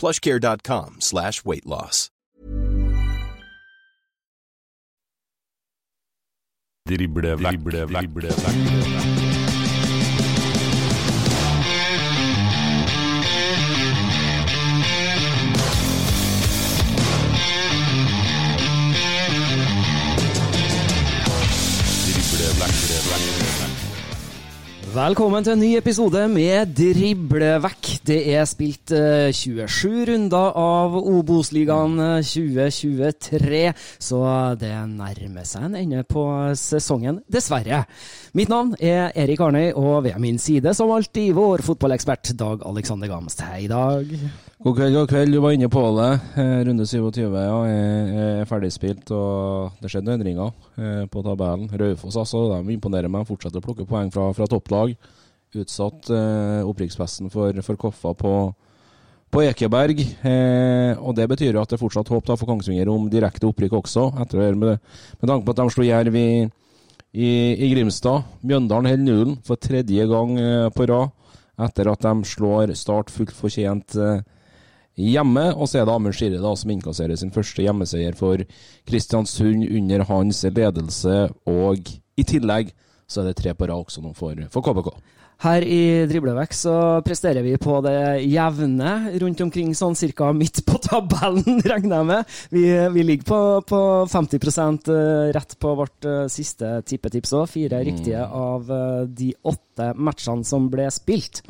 plushcare.com slash weight loss. Drible vekk, drible vekk, drible vekk. Velkommen til en ny episode med Driblevekk. Det er spilt eh, 27 runder av Obos-ligaen eh, 2023, så det nærmer seg en ende på sesongen, dessverre. Mitt navn er Erik Arnøy, og ved min side, som alltid, vår fotballekspert Dag Alexander Gamst. Hei, Dag. God kveld, god kveld. Du var inne på det. Eh, Runde 27 ja, er, er ferdigspilt, og det skjedde endringer eh, på tabellen. Raufoss altså, de imponerer meg. Fortsetter å plukke poeng fra, fra topplag. Utsatt eh, opprykksfesten for, for Koffa på, på Ekeberg. Eh, og Det betyr at det er fortsatt håp da, for Kongsvinger om direkte opprykk også, etter høre med, med tanke på at de slo Jerv i, i, i Grimstad. Mjøndalen holder nullen for tredje gang eh, på rad, etter at de slår Start fullt fortjent. Eh, hjemme. Og så er det Amund Skirre som innkasserer sin første hjemmeseier for Kristiansund under hans ledelse. Og i tillegg så er det tre på rad også nå for, for KBK. Her i Driblevekk så presterer vi på det jevne, rundt omkring sånn cirka midt på tabellen, regner jeg med. Vi, vi ligger på, på 50% rett på vårt eh, siste tippetips òg. Fire riktige av eh, de åtte matchene som ble spilt.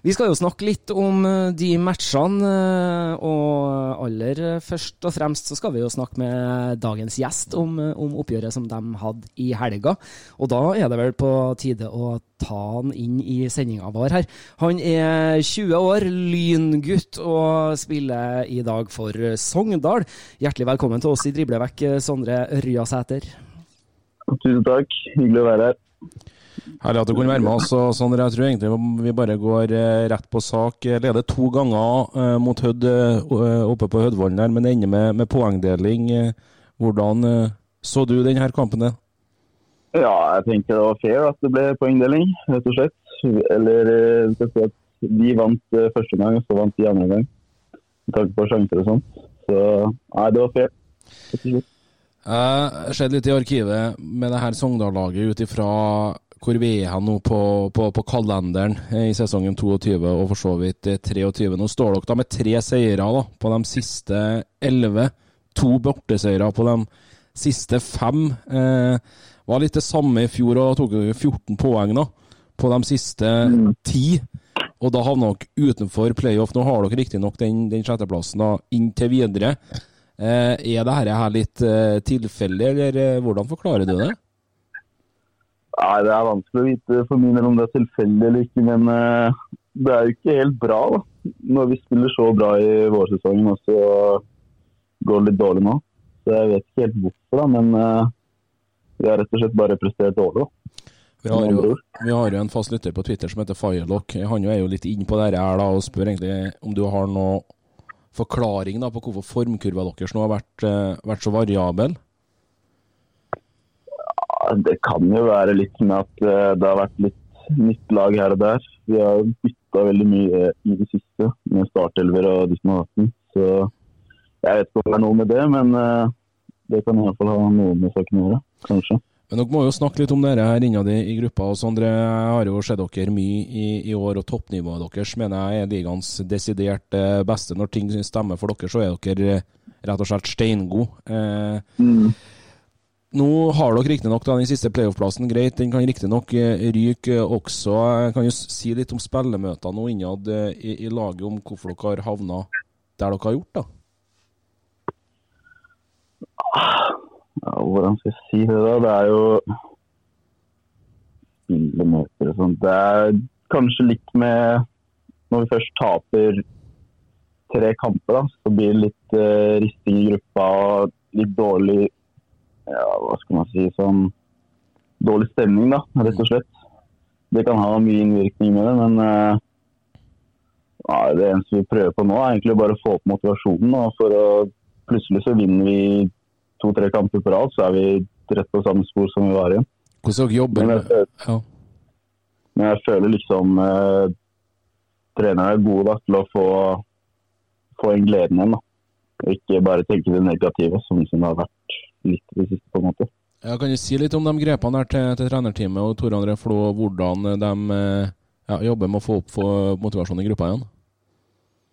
Vi skal jo snakke litt om eh, de matchene, eh, og aller først og fremst så skal vi jo snakke med dagens gjest om, eh, om oppgjøret som de hadde i helga. Og da er det vel på tide å ta han inn i sendinga vår her. Han er 20 år, lyngutt, og spiller i dag for Sogndal. Hjertelig velkommen til oss i Driblevekk, Sondre Ryasæter. Tusen takk. Hyggelig å være her. Herlig at du kunne være med oss. Sondre, jeg tror egentlig vi bare går eh, rett på sak. Leder to ganger eh, mot Hødd eh, oppe på Hødvollen her, men ender med, med poengdeling. Hvordan så du denne kampen? der? Ja, jeg tenker det var fair at det ble poengdeling, rett og slett. Eller si at vi vant første gang, og så vant de andre gang. Med tanke på sjanser og sånt. Så nei, det var fair. Jeg har sett litt i arkivet med det her Sogndal-laget ut ifra hvor vi er nå på, på, på kalenderen eh, i sesongen 22 og for så vidt eh, 23. Nå står dere da med tre seire da, på de siste elleve. To borteseire på de siste fem. Eh, var litt det samme i fjor og tok dere 14 poeng da, på de siste ti. Og da havna dere utenfor playoff. Nå har dere riktignok den, den sjetteplassen da, inntil videre. Eh, er dette her litt eh, tilfeldig, eller eh, hvordan forklarer du det? Nei, Det er vanskelig å vite for min del om det er tilfeldig eller ikke, men eh, det er jo ikke helt bra da. når vi spiller så bra i vårsesongen, og så går det litt dårlig nå. Så Jeg vet ikke helt hvorfor, da, men eh, vi har rett og slett bare prestert dårlig. da. Vi har, jo, vi har jo en fast lytter på Twitter som heter Firelock. Han jo er jo litt inn på det her da, og spør egentlig om du har noen forklaring da, på hvorfor formkurva deres nå har vært, eh, vært så variabel? Det kan jo være litt med at eh, det har vært litt nytt lag her og der. Vi har bytta veldig mye i det siste med startelver og ditten og datten. Så jeg vet ikke om det er noe med det, men eh, det kan iallfall ha noe med saken å gjøre. Kanskje. Men dere må jo snakke litt om dere her innad i, i gruppa. og Sondre, jeg har jo sett dere mye i, i år, og toppnivået deres mener jeg er ligaens desidert eh, beste. Når ting stemmer for dere, så er dere rett og slett steingode. Eh, Mm. Nå har dere riktignok den siste playoff-plassen, greit. Den kan riktignok eh, ryke også. Jeg kan jo si litt om spillemøtene nå innad eh, i, i laget, om hvorfor dere har havna der dere har gjort, da. Ja, hvordan skal jeg si det da? Det er jo spillemøter og sånt. Det er kanskje litt med Når vi først taper tre kamper, da, så blir det litt uh, risting i gruppa og litt dårlig Ja, hva skal man si sånn Dårlig stemning, da, rett og slett. Det kan ha mye innvirkning med det, men eh, ja, det eneste vi prøver på nå, er egentlig bare å få opp motivasjonen. Og for å Plutselig så vinner vi to-tre kamper på rad, så er vi rett på samme spor som vi var igjen. Hvordan jobber Men jeg, føler- men jeg føler liksom eh, trenerne er gode da, til å få, få inn gleden igjen. Ikke bare tenke det negative, som, som det har vært litt i det siste. på en måte. Ja, kan du si litt om de grepene der til, til trenerteamet og Tor André Flo, hvordan de eh, ja, jobber med å få opp for motivasjonen i gruppa igjen?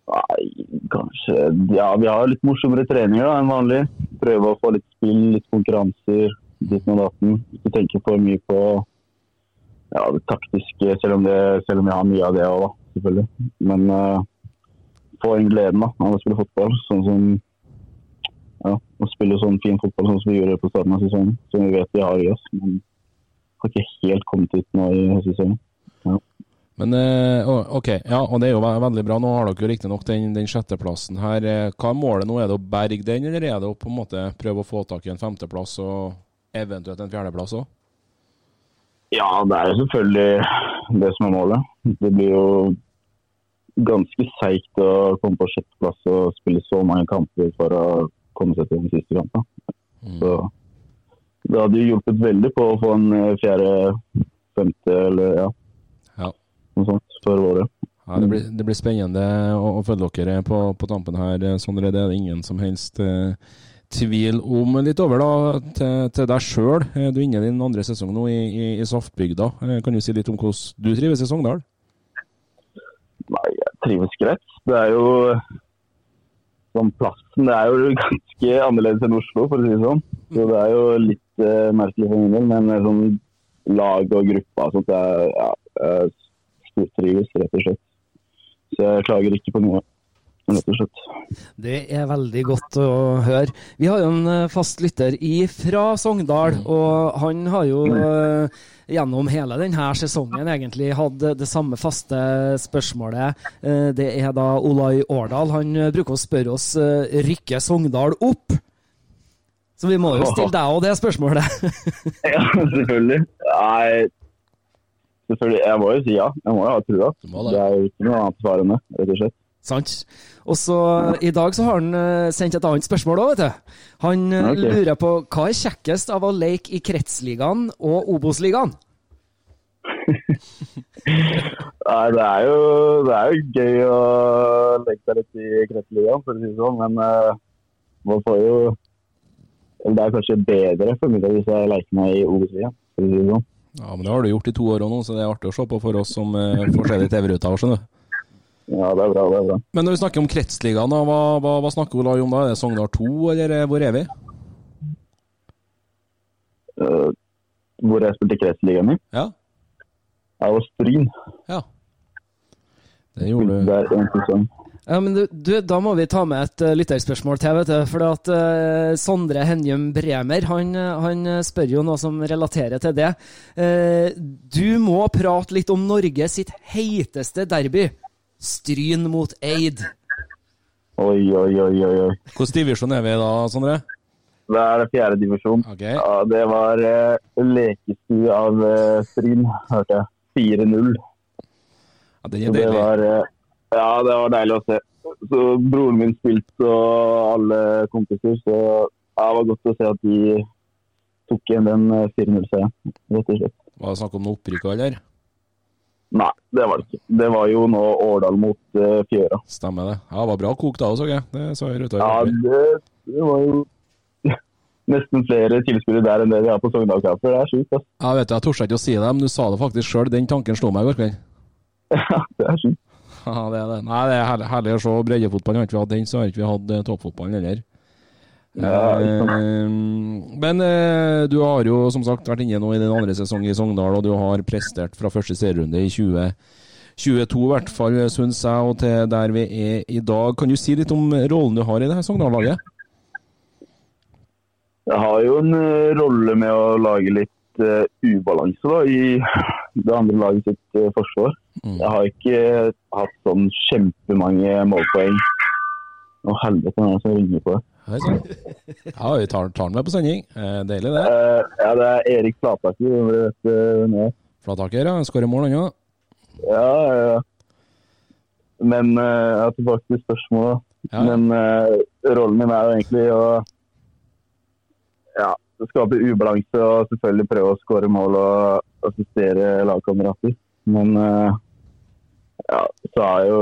Nei, kanskje Ja, vi har litt morsommere treninger da, enn vanlig. Prøve å få litt spill, litt konkurranser, ditt og datten. Ikke tenke for mye på ja, det taktiske, selv om, det, selv om jeg har mye av det òg, selvfølgelig. Men uh, få inn gleden da, av å spille fotball. Sånn som ja, å spille sånn fin fotball sånn som vi gjorde på starten av sesongen. Som vi vet vi har i oss, men har ikke helt kommet ut nå i sesongen. Men eh, OK, ja, og det er jo veldig bra. Nå har dere jo riktignok den, den sjetteplassen her. Eh, Hva er målet nå? Er det å berge den, eller er det å på en måte prøve å få tak i en femteplass og eventuelt en fjerdeplass òg? Ja, det er jo selvfølgelig det som er målet. Det blir jo ganske seigt å komme på sjetteplass og spille så mange kamper for å komme seg til den siste kampen. Så det hadde jo hjulpet veldig på å få en eh, fjerde, femte eller ja, Ja. noe sånt for året. Ja, det, blir, det blir spennende å, å følge dere på, på tampen her, eh, Sondre. Det er det ingen som helst eh, tvil om. Litt over da til, til deg sjøl. Du er inne i din andre sesong nå i, i, i Saftbygda. Eh, Kan du si litt om hvordan du trives i Sogndal? Nei, jeg trives greit. Det er jo sånn plassen det er jo ganske annerledes enn Oslo, for å si det sånn. Så det er jo litt uh, merkelig for min del, men eh, sånn lag og gruppa og sånt, jeg, ja, jeg stortrives rett og slett. Så jeg klager ikke på noe, rett og slett. Det er veldig godt å høre. Vi har jo en eh, fast lytter fra Sogndal, og han har jo eh, gjennom hele denne sesongen egentlig hatt det samme faste spørsmålet. Eh, Det er da Olai Årdal. Han bruker å spørre oss rykker Sogndal opp? Så vi må jo stille deg òg det spørsmålet. Ja, selvfølgelig. Nei, selvfølgelig. Jeg må jo si ja. Jeg må jo ha trua. Det. Det er jo ikke noe annet svar enn det, rett og slett. Sant. Og så I dag så har han eh, sendt et annet spørsmål òg, vet du. Han eh, Ok. lurer på hva er kjekkest av å leke i Kretsligaen og Obos-ligaen? Nei, det er jo, det er jo gøy å legge seg litt i kretsligaen, for å si det sånn. Men uh, man får jo Det er kanskje bedre for meg hvis jeg leker meg i Obos-ligaen, for å si det sånn. Ja, men Det har du gjort i to år òg nå, så det er artig å se på for oss som uh, får se de TV-ruta. skjønner du. Ja, det er bra, det er bra. Men når vi snakker om Kretsligaen, hva, hva, hva snakker Olai om da? Er det Sogndal 2, eller hvor er vi? Uh, hvor jeg spilte kretsligaen i. Ja. Jeg var Stryn. ja. Det gjorde du. Der en sesong. Ja, men du, du, Da må vi ta med et uh, lytterspørsmål til. vet du, for at uh, Sondre Henjum Bremer han, han spør jo noe som relaterer til det. Uh, du må prate litt om Norge sitt heiteste derby. Stryn mot Eid. Oi, oi, oi, oi. oi. Hvilken divisjon er vi i da, Sondre? Det er det fjerde divisjon. Okay. Ja, det var uh, lekestue av uh, Stryn, hørte jeg. 4-0. Ja, den er Det deilig. var, uh, ja, det var deilig å se. så broren min spilte og alle kompiser, så ja, det var godt å se at de tok igjen den 4-0-seieren, rett og slett. Var det snakk om noe opprykk, eller? Nei, det var det ikke. Det var jo nå Årdal mot uh, Fjøra. Stemmer det. Ja, det var bra kokt da, så jeg. Det så jeg Ruta. Ja, det, det var jo nesten flere tilskuere der enn det vi har på Sogndal Kaffe. Det er sjukt, ass. Ja, vet du, jeg torde ikke å si det, men du sa det faktisk sjøl. Den tanken slo meg i går kveld. Ja, det er sjukt. Ja, det er det. Nei, det er herlig, herlig å se breddefotballen. Ikke vi hatt den, så har ikke vi hatt eh, toppfotballen heller. Ja, men eh, du har jo som sagt vært inne nå i den andre sesongen i Sogndal, og du har prestert fra første serierunde i 2022, i hvert fall, syns jeg, og til der vi er i dag. Kan du si litt om rollen du har i det her Sogndal-laget? Jeg har jo en eh, rolle med å lage litt eh, ubalanse da, i det andre laget sitt eh, forsvar. Mm. Jeg har ikke hatt sånn kjempemange målpoeng. Å helvete, det er det som ringer på. Hei sann. Ja, vi tar, tar den med på sending. Eh, deilig, det. Uh, ja, det er Erik Flataker. vet er. Flataker, ja. Skårer mål, han. Ja, ja, ja. Men uh, jeg er tilbake til spørsmålet. Ja. Men uh, rollen min er jo egentlig å ja, skape ubalanse og selvfølgelig prøve å skåre mål og assistere lagkamerater. Men uh, ja, så er jo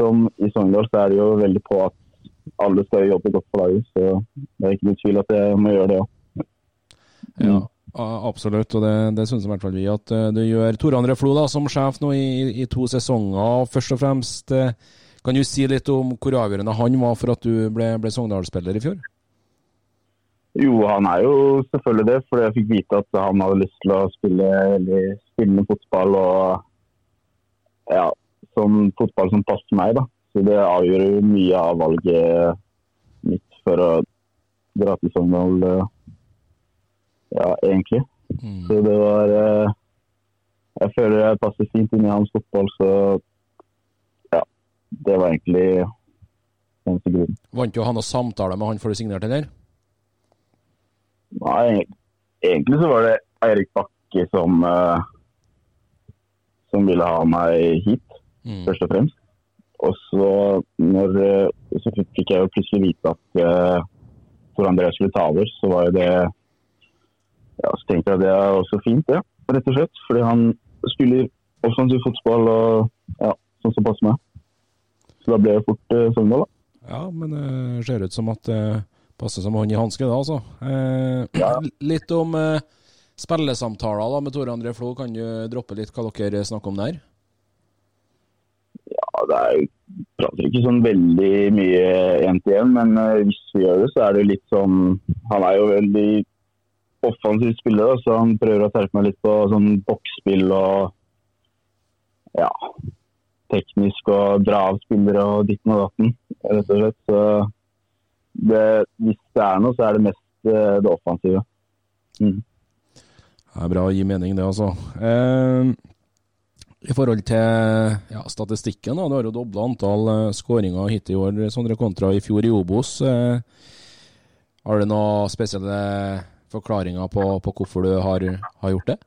som i Sogndal så er det jo veldig på at alle skal jobbe godt for laget. Så det er ikke noen tvil at jeg må gjøre det òg. Ja, a- absolutt. Og det, det synes i hvert fall vi at eh, du gjør. Tor André Flo da, som sjef nå i, i to sesonger. Først og fremst, eh, kan du si litt om hvor avgjørende han var for at du ble, ble Sogndal-spiller i fjor? Jo, han er jo selvfølgelig det, fordi jeg fikk vite at han hadde lyst til å spille veldig spillende fotball. og ja, som fotball som passer meg. da. Så det avgjør jo mye av valget mitt for å dra til Sogndal, eh, ja, egentlig. Så det var eh, Jeg føler jeg passer fint inn i hans fotball, så ja. Det var egentlig eneste grunnen. Vant du å ha noen samtale med han før du signerte, eller? Nei, egentlig så var det Eirik Bakke som, eh, som ville ha meg hit, Mm. først og fremst. Og så, når, eh, så fikk jeg jo plutselig vite at uh, Tor André skulle ta over, så var jo det ja, Så tenkte jeg at det er også fint, det, rett og slett. Fordi han spiller offensiv fotball og ja, sånn som passer meg. Så da ble det fort uh, Sogndal, da. Ja, men det ser ut som at det passer som hånd i hanske, da, altså. Eh, Litt om eh, spillesamtaler da, med Tore André Flo. Kan du droppe litt hva dere snakker om der? Det er prater ikke sånn veldig mye én til én, men eh, hvis vi gjør det, så er det litt sånn Han er jo veldig offensiv spiller, så han prøver å terpe meg litt på sånn boksspill og ja, teknisk og dra av spillere og ditten og datten, rett og slett. Så det, hvis det er noe, så er det mest eh, det offensive. Mm. Det er bra å gi mening, det, altså. Eh, I forhold til ja, statistikken, da, du har jo dobla antall eh, skåringer hit i år, Sondre, kontra i fjor i Obos. Eh, har du noen spesielle forklaringer på, på hvorfor du har, har gjort det?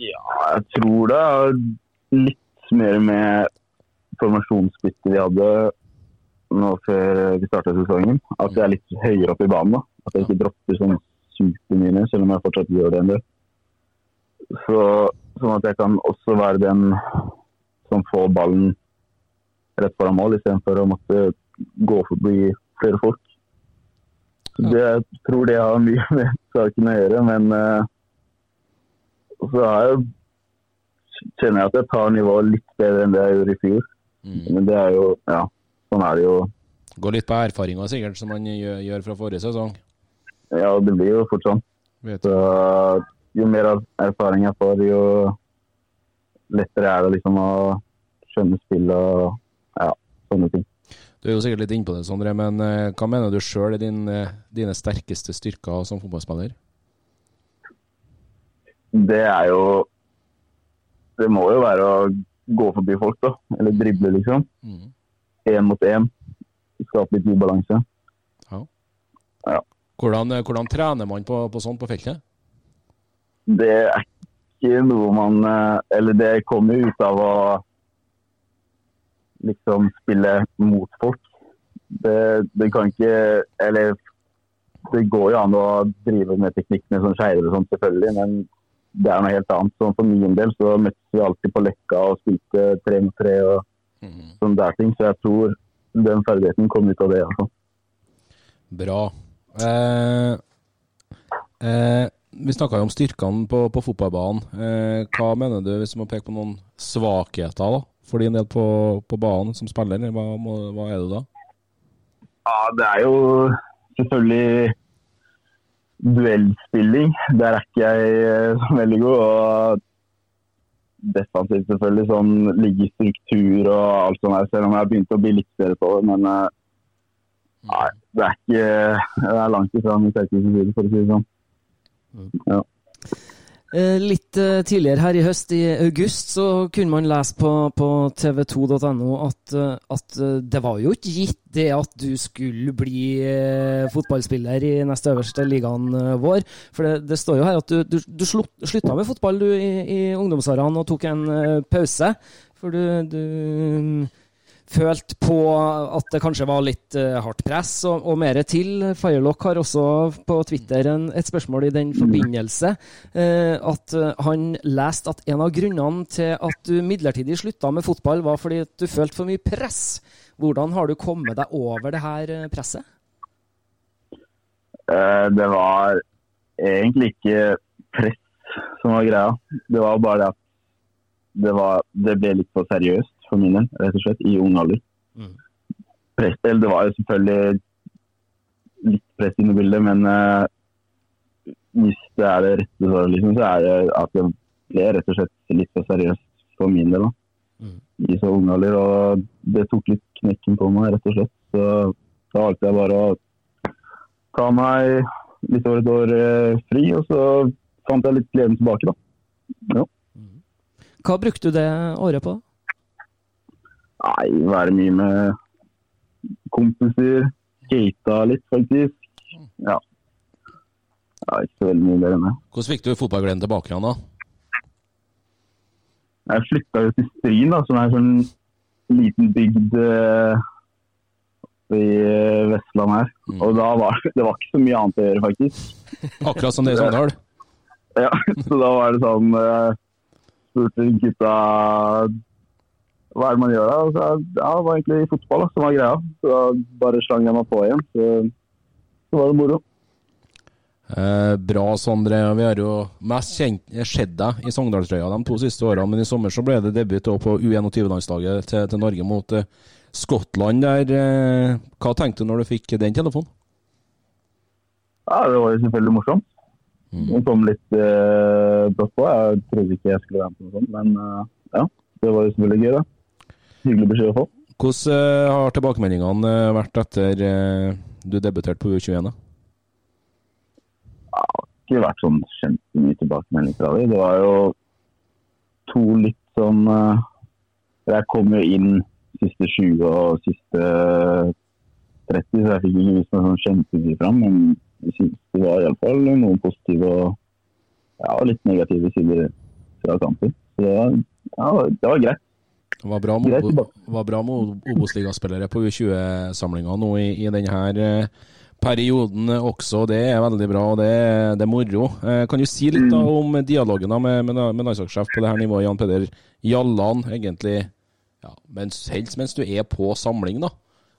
Ja, jeg tror det er litt mer med formasjonsbyttet vi hadde nå før vi startet sesongen. At jeg er litt høyere oppe i banen. da. At jeg ikke dropper sånn supermye, selv om jeg fortsatt gjør det en del. Så, sånn at jeg kan også være den som får ballen rett foran mål, istedenfor å måtte gå forbi flere folk. Så det, jeg tror det har mye med saken å gjøre, men uh, så jeg, kjenner jeg at jeg tar nivået litt bedre enn det jeg gjorde i fjor. Men det er jo, ja, sånn er det jo. Går litt på erfaringa sikkert, som man gjør, fra forrige sesong. Ja, det blir jo fort sånn. Vet. Så jo mer erfaring jeg får, jo lettere er det liksom å skjønne spill og ja, sånne ting. Du er jo sikkert litt inne på det, Sondre, men eh, hva mener du sjøl er din, eh, dine sterkeste styrker som fotballspiller? Det er jo Det må jo være å gå forbi folk, da. Eller drible, liksom. Mm. Mot én. Skape litt ubalanse. Hvordan, eh, hvordan trener man på, på sånt på feltet? Det er ikke noe man eh, Eller det kommer ut av å liksom spille mot folk. Det, det kan ikke Eller det går jo an å drive med teknikkene som skeiver og sånn, selvfølgelig, men det er noe helt annet. Sånn for min del så møttes vi alltid på Lekka og spilte tre mot tre og mm. sånne der ting. Så jeg tror den ferdigheten kom ut av det. Altså. Bra. Eh, eh, vi snakka jo om styrkene på, på fotballbanen. Eh, hva mener du, hvis du må peke på noen svakheter da, for din del på, på banen som spiller? Hva, må, hva er det da? Ja, det er jo selvfølgelig duellspilling. Der er ikke jeg eh, så veldig god. Og defensivt selvfølgelig, sånn ligge i struktur og alt sånt. her, Selv om jeg har begynt å bli litt bedre på det. Men eh, nei, det er ikke Det er langt ifra min sterkeste side, for å si det sånn. Ja. Eh, Litt eh, tidligere her i høst, i august, så kunne man lese på, på tv2.no at, eh, at det var jo ikke gitt det at du skulle bli fotballspiller i neste øverste ligaen vår. For det, det står jo her at du, du, du slutta med fotball du i, i ungdomsårene og tok en pause. For du, du følte på at det kanskje var litt uh, hardt press, og, og mer til. Firelock har også på Twitter en, et spørsmål i den forbindelse. Uh, at uh, han leste at en av grunnene til at du midlertidig slutta med fotball, var fordi at du følte for mye press. Hvordan har du kommet deg over det her presset? Det var egentlig ikke press som var greia. Det var bare det at det, var, det ble litt for seriøst for min del, rett og slett, i ung alder. Mm. Press, det var jo selvfølgelig litt press inne i bildet, men uh, hvis det er det rette svaret, liksom, så er det at det ble rett og slett litt for seriøst for min del. da. Mm. I så ung alder, og det tok litt knekken på meg, rett og slett. Så da valgte jeg bare å ta meg litt over et år eh, fri, og så fant jeg litt gleden tilbake, da. Ja. Hva brukte du det året på? Nei, være mye med kompiser. Skata litt, faktisk. Ja. ja. Ikke så veldig mye mer enn det. Hvordan fikk du fotballgleden tilbake igjen, da? Jeg flytta jo til Stryn, da, som er en sånn liten bygd eh, i Vestland her. Mm. Og da var det var ikke så mye annet å gjøre, faktisk. Akkurat som det i Sogndal? Ja, så da var det sånn eh, Spurte gutta hva er det man gjør da? Så, ja, det var egentlig fotball da, som var greia. Så da bare slang jeg meg på igjen. Så, så var det moro. Eh, bra, Sondre. Vi har jo mest kjent, sett deg i Sogndalstrøya de to siste årene, men i sommer så ble det debut på U21-landslaget til, til Norge mot eh, Skottland. der. Eh, hva tenkte du når du fikk den telefonen? Ja, det var jo selvfølgelig morsomt. Mm. Det kom litt eh, brått på. Jeg trodde ikke jeg skulle være med på noe sånt, men eh, ja. Det var jo selvfølgelig gøy, da. Hyggelig beskjed å få. Hvordan eh, har tilbakemeldingene eh, vært etter eh, du debuterte på U21? da? ikke vært sånn kjempemye tilbakemelding fra dem. Det var jo to litt sånn Jeg kom jo inn siste 20 og siste 30, så jeg fikk ikke vist meg sånn kjempemye fram. Men jeg synes det var iallfall noen positive og ja, litt negative sider fra kampen. Så det var, ja, det var greit. Det var bra med, med Obos-ligaspillere på U20-samlinga nå i, i denne eh, perioden også. Det er veldig bra, og det, det er moro. Eh, kan du si litt da om dialogen da med, med, med landslagssjef på det her nivået, Jan Peder Jallan, egentlig ja, mens, helst mens du er på samling, da?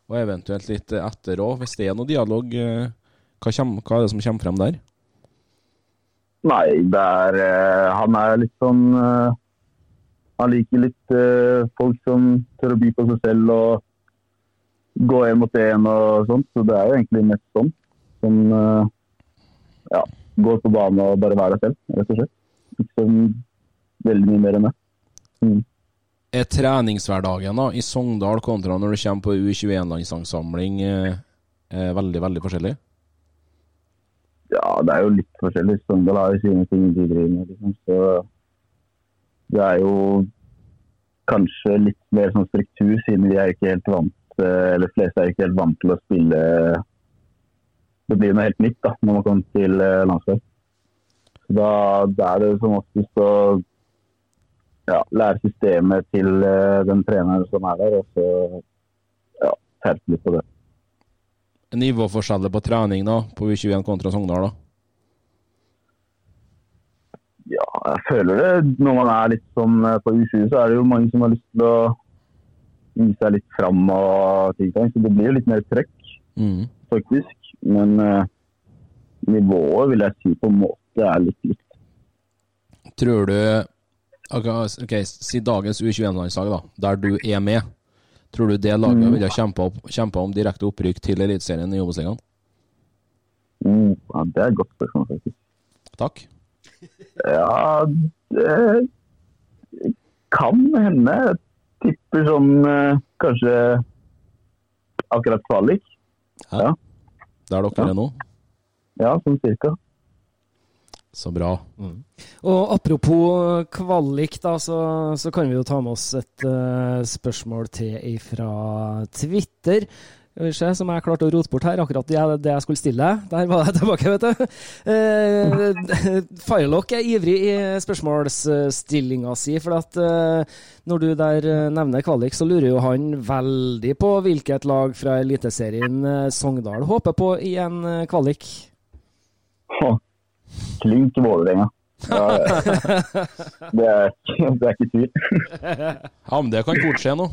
Og eventuelt litt etter òg, hvis det er noe dialog. eh, Hva, kommer, hva er det som kommer frem der? Nei, er eh, Han er litt sånn Han liker litt eh, folk som tør å by på seg selv og gå én mot én og sånt. Så det er jo egentlig mest sånn. Som eh, ja, går på banen og bare være selv, rett og slett. Ikke sånn veldig mye mer enn det. Mm. Er treningshverdagen da, i Sogndal kontra når du kommer på U21-landslagssamling eh, eh, veldig, veldig forskjellig? Ja, det er jo litt forskjellig. Sogndal har jo sine ting de driver med. Liksom. Så det er jo kanskje litt mer sånn struktur, siden vi er ikke helt vant eh, eller fleste er ikke helt vant til å spille Det blir noe helt nytt da, når man kommer til eh, landslag. Da, da er det som oftest å ja, lære systemet til eh, den treneren som er der, og så ja, terpe litt på det. Nivåforskjeller på trening da, på U21 kontra Sogndal? da? Ja, jeg føler det når man er litt sånn eh, på U20, så er det jo mange som har lyst til å vise seg litt fram og ting. Så det blir jo litt mer trøkk, Mm. faktisk. Men uh, nivået vil jeg si på en måte er litt likt. Tror du Ok, ok, Si dagens U21-landslag, da, der du er med. Tror du det laget Mm. ville kjempa kjempa om direkte opprykk til Eliteserien i Obos-ligaen? Mm, ja, det er et godt spørsmål, faktisk. Takk. Ja, det kan hende. Jeg tipper sånn eh, kanskje akkurat kvalik. Der dere Ja. er nå? Ja, sånn cirka. Så bra. Og apropos kvalik, da, så, så kan vi jo ta med oss et uh, spørsmål til fra Twitter. Skal vi se, som jeg klarte å rote bort her, akkurat det, det jeg skulle stille. Der var jeg tilbake, vet du. Eh, Firelock er ivrig i spørsmålsstillinga si, for at eh, når du der eh, nevner kvalik, så lurer jo han veldig på hvilket lag fra Eliteserien eh, Sogndal håper på i en eh, kvalik. Klink Vålerenga. Ja, det, er, ikke- det er ikke tvil. Ja, men det kan fort skje nå.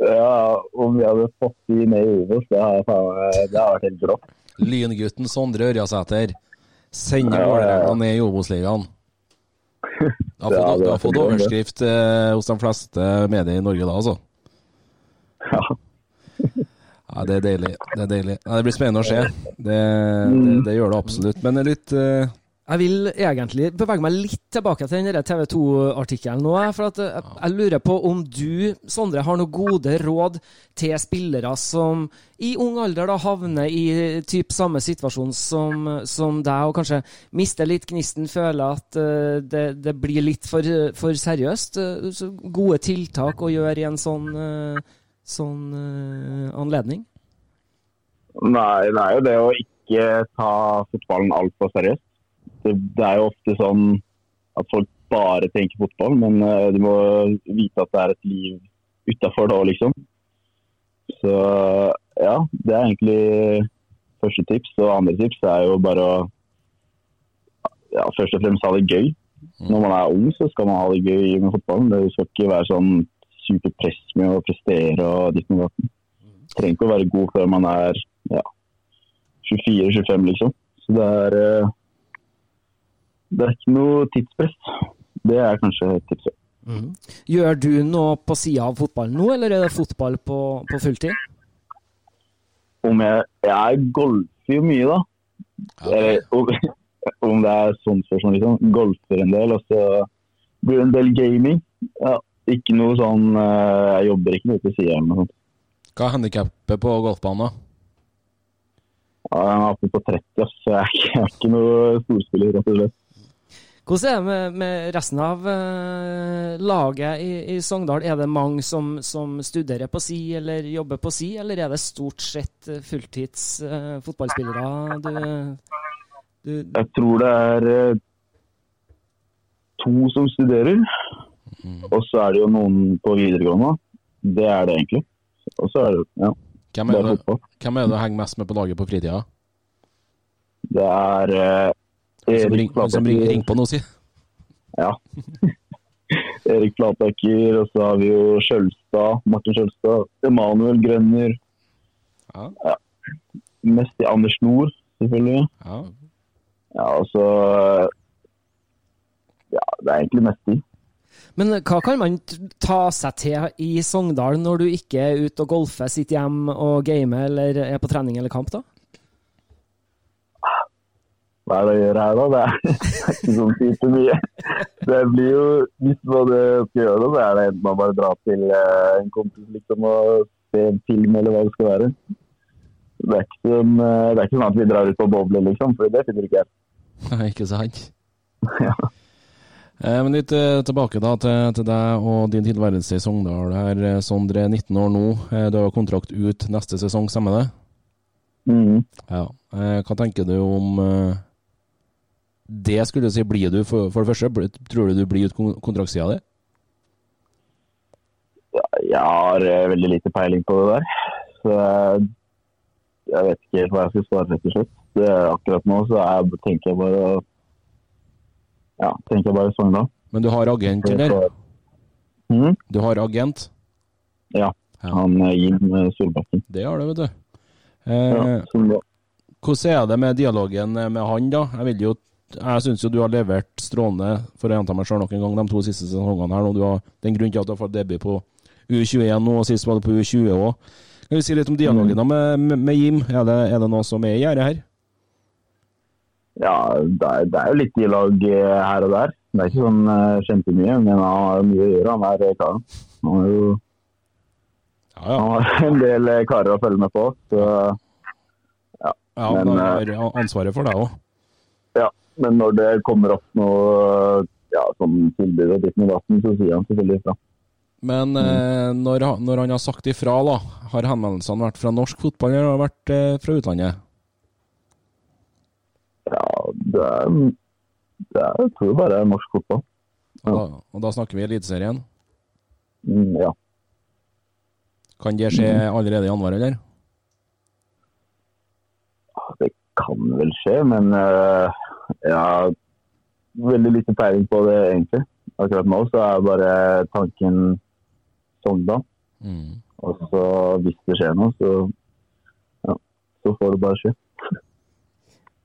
Ja, om vi hadde fått de ned i Obos, det har vært helt rått. Lyngutten Sondre Ørjasæter sender Ja, ja, ja. Vålerenga ned i Obos-ligaen. Du har fått, har fått overskrift eh, hos de fleste medier i Norge da, altså. Ja. Ja, det er deilig. Det er deilig. Ja, det blir spennende å se. Det, det, det gjør det absolutt. Men litt eh, Jeg vil egentlig bevege meg litt tilbake til den TV 2-artikkelen nå. For at jeg, jeg lurer på om du, Sondre, har noen gode råd til spillere som i ung alder da havner i typ samme situasjon som, som deg, og kanskje mister litt gnisten, føler at uh, det, det blir litt for, for seriøst. Eh, Så gode tiltak å gjøre i en sånn, uh, sånn uh, anledning? Nei, det er jo det å ikke ta fotballen altfor seriøst. Det, det er jo ofte sånn at folk bare tenker fotball, men uh, de må vite at det er et liv utafor da, liksom. Så ja, det er egentlig første tips. Og andre tips er jo bare å ja, først og fremst ha det gøy. Når man er ung, så skal man ha det gøy med fotballen. Det skal ikke være sånn superpress med å prestere og ditt og datt. Trenger ikke å være god før man er ja, 24-25, liksom. Så det er eh, Det er ikke noe tidspress. Det er kanskje tipset. Gjør du noe på sida av fotballen nå, eller er det fotball på, på fulltid? Om jeg, jeg golfer jo mye, da. Okay. om, om det er sånn spørsmål, liksom. Golfer en del, og så blir det en del gaming. Ja, ikke noe sånn eh, Jeg jobber ikke noe til sida eller noe sånt. Hva er handikappet på golfbanen? da? Ja, jeg er oppe på 30, ass, så jeg er ikke, jeg er ikke noe storspiller, rett og slett. Hvordan er det med, med resten av uh, laget i, i Sogndal? Er det mange som, som studerer på si eller jobber på si, eller er det stort sett eh, fulltids uh, fotballspillere du, du Jeg tror det er uh, to som studerer. Og så er det jo noen på videregående. Det er det egentlig. Og så er det ja, Hvem er, det, hvem er det du henger mest med på laget på fritida? Det er Som, Erik ring, som ring, ring på noe, si. Ja. Erik Flataker, og så har vi jo Skjølstad, Martin Skjølstad. Emanuel Grønner. Ja. Mest i Anders Nord, selvfølgelig. Ja. Ja, og så Ja, det er egentlig mest de. Men hva kan man ta seg til i Sogndal når du ikke er ute og golfer, sitter hjemme og gamer eller er på trening eller kamp, da? Hva er det å gjøre her, da? Det er, det er ikke sånn mye. Det blir jo, Hvis man eh, skal gjøre det, så er det enten man bare drar til eh, en kompis liksom, og ser en film, eller hva det skal være. Det er ikke sånn, eh, det er ikke sånn at vi drar ut på boble, liksom, for det finner ikke jeg. Nei, ikke sant? ja. Men litt eh, tilbake da til, til deg og din tilværelse i Sogndal. her. Eh, Sondre, 19 år nå. Eh, Du har kontrakt ut neste sesong, stemmer det? Mhm. Ja. Eh, Hva tenker du om eh, det, skulle du si? Blir du, for, for det første, tror du du blir ut kon- kontraktsida di? Jeg har eh, veldig lite peiling på det der. Så jeg, jeg vet ikke helt hva jeg skal svare, rett og slett. Akkurat nå så er, tenker jeg bare Ja, tenker jeg bare Sogndal. Men du har agent, eller? Mhm. Du har agent? Ja. Ja. Han eh, Jim eh, Solbakken. Det har du, vet du. Ja, Eh, da- hvordan er det med dialogen med han, da? Jeg vil jo jeg syns jo du har levert strålende, for å gjenta meg selv nok en gang, de to siste sesongene her. nå. Du har, den grunnen til at du har fått debut på U21 nå, og sist var det på U20 òg. Kan du si litt om dialogen da med, med, med Jim? Er det, er det noe som er i gjerdet her? Ja, det er, det er jo litt dialog lag her og der. Det er ikke sånn uh, kjempemye, men han har mye å gjøre, han er eh, karen. Han har jo Ja, ja. han har en del eh, karer å følge med på. Så, ja Men, han eh, har ansvaret for deg òg. ja. Men når det kommer opp noe ja, sånn tilbud og med og datten, så sier han selvfølgelig ifra. Men eh, når, han- når han har sagt ifra, da, har henvendelsene vært fra norsk fotball eller har vært eh, fra utlandet? Ja, det er, det er Jeg tror bare norsk fotball. Og da, og da snakker vi Eliteserien. Mm, ja. Kan det skje allerede i januar, eller? Det kan vel skje, men eh, jeg har veldig lite peiling på det egentlig. Akkurat nå så er bare tanken Sogndal. Mm. Og så hvis det skjer noe, så, ja, så får det bare skje.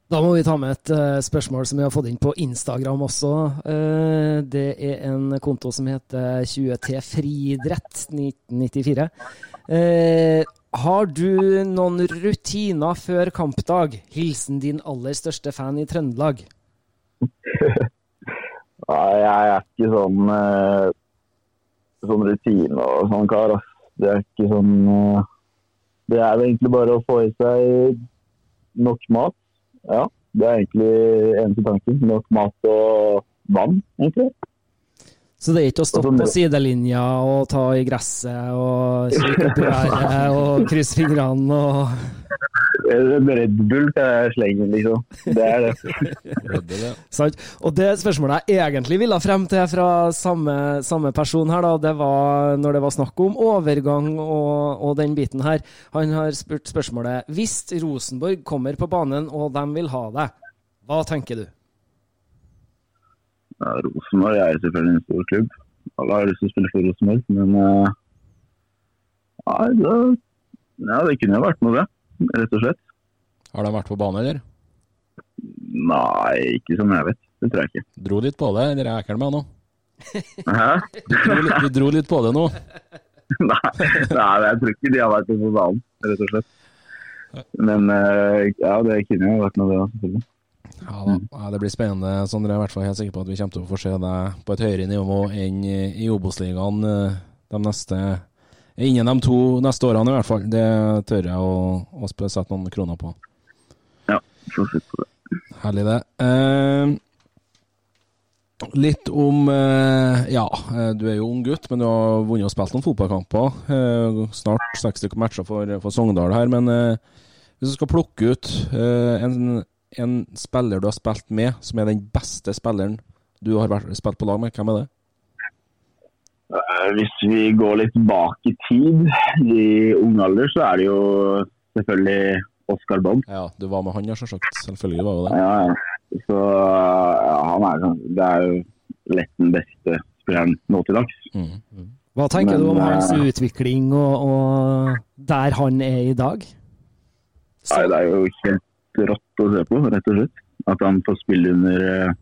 Da må vi ta med et uh, spørsmål som vi har fått inn på Instagram også. Uh, det er en konto som heter 20T Fridrett 1994. Eh, har du noen rutiner før kampdag? Hilsen din aller største fan i Trøndelag. Nei, jeg er ikke sånn eh, sånn rutine og sånn kar. Det er ikke sånn eh, Det er egentlig bare å få i seg nok mat. Ja, det er egentlig eneste tanken. Nok mat og vann, egentlig. Så det er ikke å stoppe på sidelinja og ta i gresset og kikke opp i været og krysse fingrene og En Red Bull kan jeg slenge, liksom. Det er det. Det det? Sant? Og det spørsmålet jeg egentlig ville frem til fra samme, samme person her, da, det var når det var snakk om overgang og, og den biten her. Han har spurt spørsmålet Hvis Rosenborg kommer på banen og de vil ha deg, hva tenker du? Ja, Rosenborg er selvfølgelig en stor klubb. Alle har lyst til å spille for Rosenborg, men eh, nei, det, ja, det kunne jo vært noe, det. Rett og slett. Har de vært på banen, eller? Nei, ikke som jeg vet. Det tror jeg ikke. Dro litt på det, eller er jeg med nå? Hæ? Du dro, litt, du dro litt på det nå? Nei, nei, jeg tror ikke de har vært på banen, rett og slett. Men eh, ja, det kunne jo vært noe, det, selvfølgelig. Ja, da. ja, Det blir spennende. Sondre. Jeg er i hvert fall helt sikker på at vi kommer til å få se deg på et høyere nivå enn i Obos-ligaen eh, de neste Innen de to neste årene, i hvert fall. Det tør jeg å, å sette noen kroner på. Ja, så se på det. Herlig, det. Eh, litt om eh, Ja, eh, du er jo ung gutt, men du har vunnet og spilt noen fotballkamper. Eh, snart 60 matcher for, for Sogndal her. Men hvis du skal plukke ut en, en spiller du har spilt med, som er den beste spilleren du har vært, spilt på lag med, hvem er det? Eh, Hvis vi går litt bak i tid, i ung alder, så er det jo selvfølgelig Oscar Bob. Ja, du var med han, ja, selvsagt. Selvfølgelig var jo det. Ja, ja. Så ja, han er, sånn- det er jo lett den beste spilleren nå til dags. Mm. Mm. Hva tenker Men, du om hans eh, utvikling og, og der han er i dag? Nei, det er jo helt rått å se på, rett og slett. At han får spille under eh,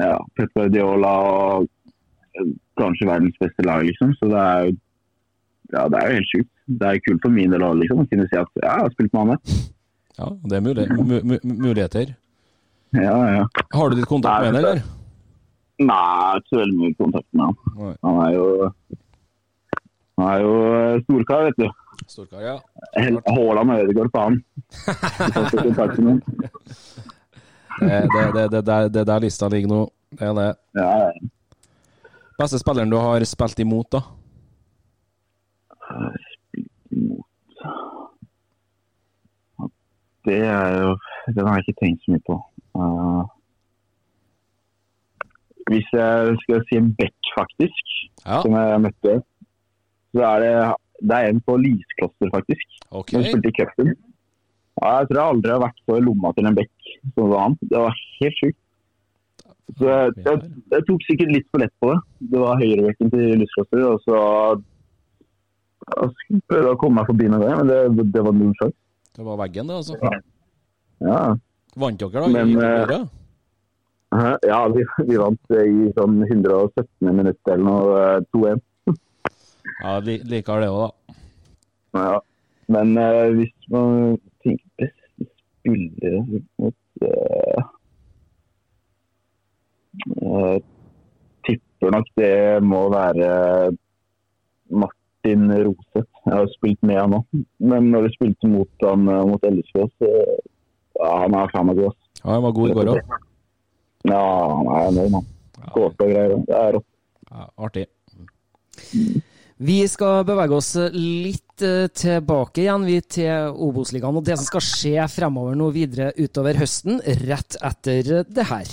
ja, Pep Guardiola og eh, kanskje verdens beste lag, liksom. Så det er jo ja, det er jo helt sjukt. Det er kult for min del òg, liksom. Å kunne si at ja, jeg har spilt med han der. Ja, det er mulig, mu, mu, muligheter. Ja, ja. Har du litt kontakt med ham, eller? Nei, jeg har ikke så veldig mye kontakt med han. Han er jo Han er jo eh, storkar, vet du. Storkar, ja. Håla Haaland og Ødegaard faen. Det, det, det, der, det der lista ligger nå. Det er det. Ja, ja. Beste spilleren du har spilt imot, da? Spilt imot Det er jo Den har jeg ikke tenkt så mye på. Uh, hvis jeg skal si en back, faktisk, Ja. som jeg møtte, så er det, det er en på Lyskloster, faktisk. Okay. Som spilte i cupen. Ja, jeg tror jeg aldri har vært på lomma til en bekk som var han. Det var helt sjukt. Så jeg, jeg, jeg tok sikkert litt for lett på det. Det var høyrebekken til Lyskloster, og så jeg prøve å komme meg forbi med det, men det, det var null sjanse. Det var veggen, det, altså. Ja. Vant dere, da? Men, i eh? Ja, vi, vi vant eh, i sånn 117. minutt eller noe, eh, 2-1. Ja, li, liker det òg, da. Ja. Men uh, hvis man tenker beste spillere mot uh, Tipper nok det må være Martin Roseth. Jeg har spilt med han nå. Men når vi spilte mot han mot LSK, så ja, han er faen meg god. Ja, han var god i går òg. Ja, han er enorm, han. Og greier. Det er rått. Ja, artig. Vi skal bevege oss litt eh, tilbake igjen vi til Obos-ligaen og det som skal skje fremover nå videre utover høsten, rett etter det her.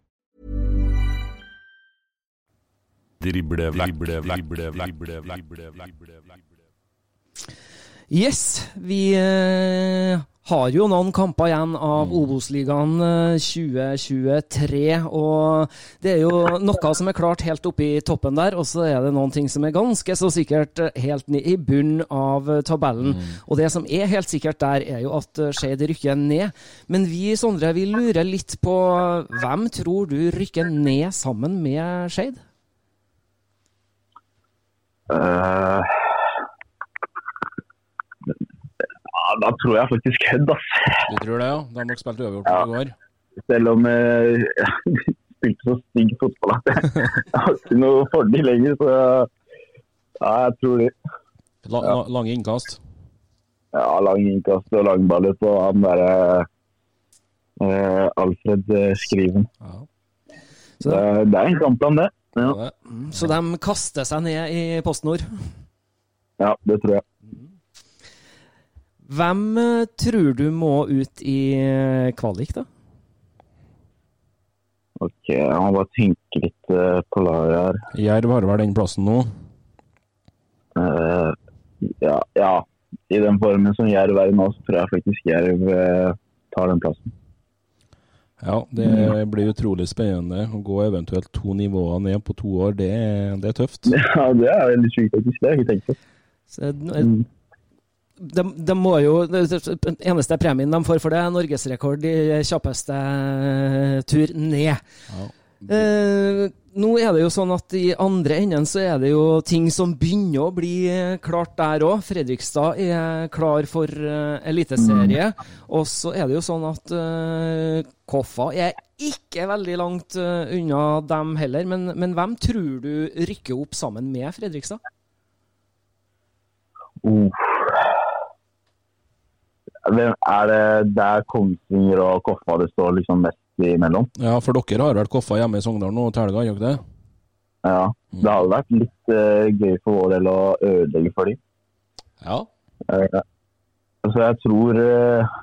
Drible vekk, drible vekk, drible vekk, drible vekk, drible vekk. Yes, vi eh, har jo noen kamper igjen av Obos-ligaen eh, 2023. Og det er jo noe som er klart helt oppe i toppen der, og så er det noen ting som er ganske så sikkert eh, helt ned i bunnen av tabellen. tabellen. Og det som er helt sikkert der, er jo at eh, Skeid rykker ned. Men vi, Sondre, vi lurer litt på hvem tror du rykker ned sammen med Skeid? Eh, ja, da tror jeg faktisk Hødd, ass. Du tror det, ja? Da har dere spilt uavgjort i går. Selv om eh, jeg spilte så stygg fotball at jeg, jeg har ikke noe fordel lenger. Så ja, jeg tror det. La, la, lange innkast. Ja, lang innkast og langballer på han derre uh, Alfred eh, Skriven. Ja. Så, Det, det er en kampplan, det. Ja, så de kaster seg ned i PostNord. ja, det tror jeg. Hvem eh, tror du må ut i eh, kvalik, da? Ok, jeg må bare tenke litt eh, på laget her. Jerv har vel den plassen nå. Uh, ja, ja, i den formen som Jerv er i nå, så tror jeg faktisk Jerv tar den plassen. Ja, det blir utrolig spennende å gå eventuelt to nivåer ned på to år. Det, er- det er tøft. Ja, det er veldig sjukt faktisk. Det har jeg ikke tenkt på. Så, eh, de, de må jo, det det eneste premien de får for det, er norgesrekord i kjappeste eh, tur ned. Ja. Eh, nå er det jo sånn at i andre enden så er det jo ting som begynner å bli eh, klart der òg. Fredrikstad er klar for uh, eliteserie. Og så er det jo sånn at uh, Koffa er ikke veldig langt uh, unna dem heller. Men, men hvem tror du rykker opp sammen med Fredrikstad? Uh. Hvem er det der Kongsvinger og Koffa det står liksom mest imellom? ja, for dere har vel Koffa hjemme i Sogndal nå til helga, dere det? Ja. Det hadde vært litt uh, gøy for vår del å ødelegge for dem. Ja. Uh, så jeg tror uh,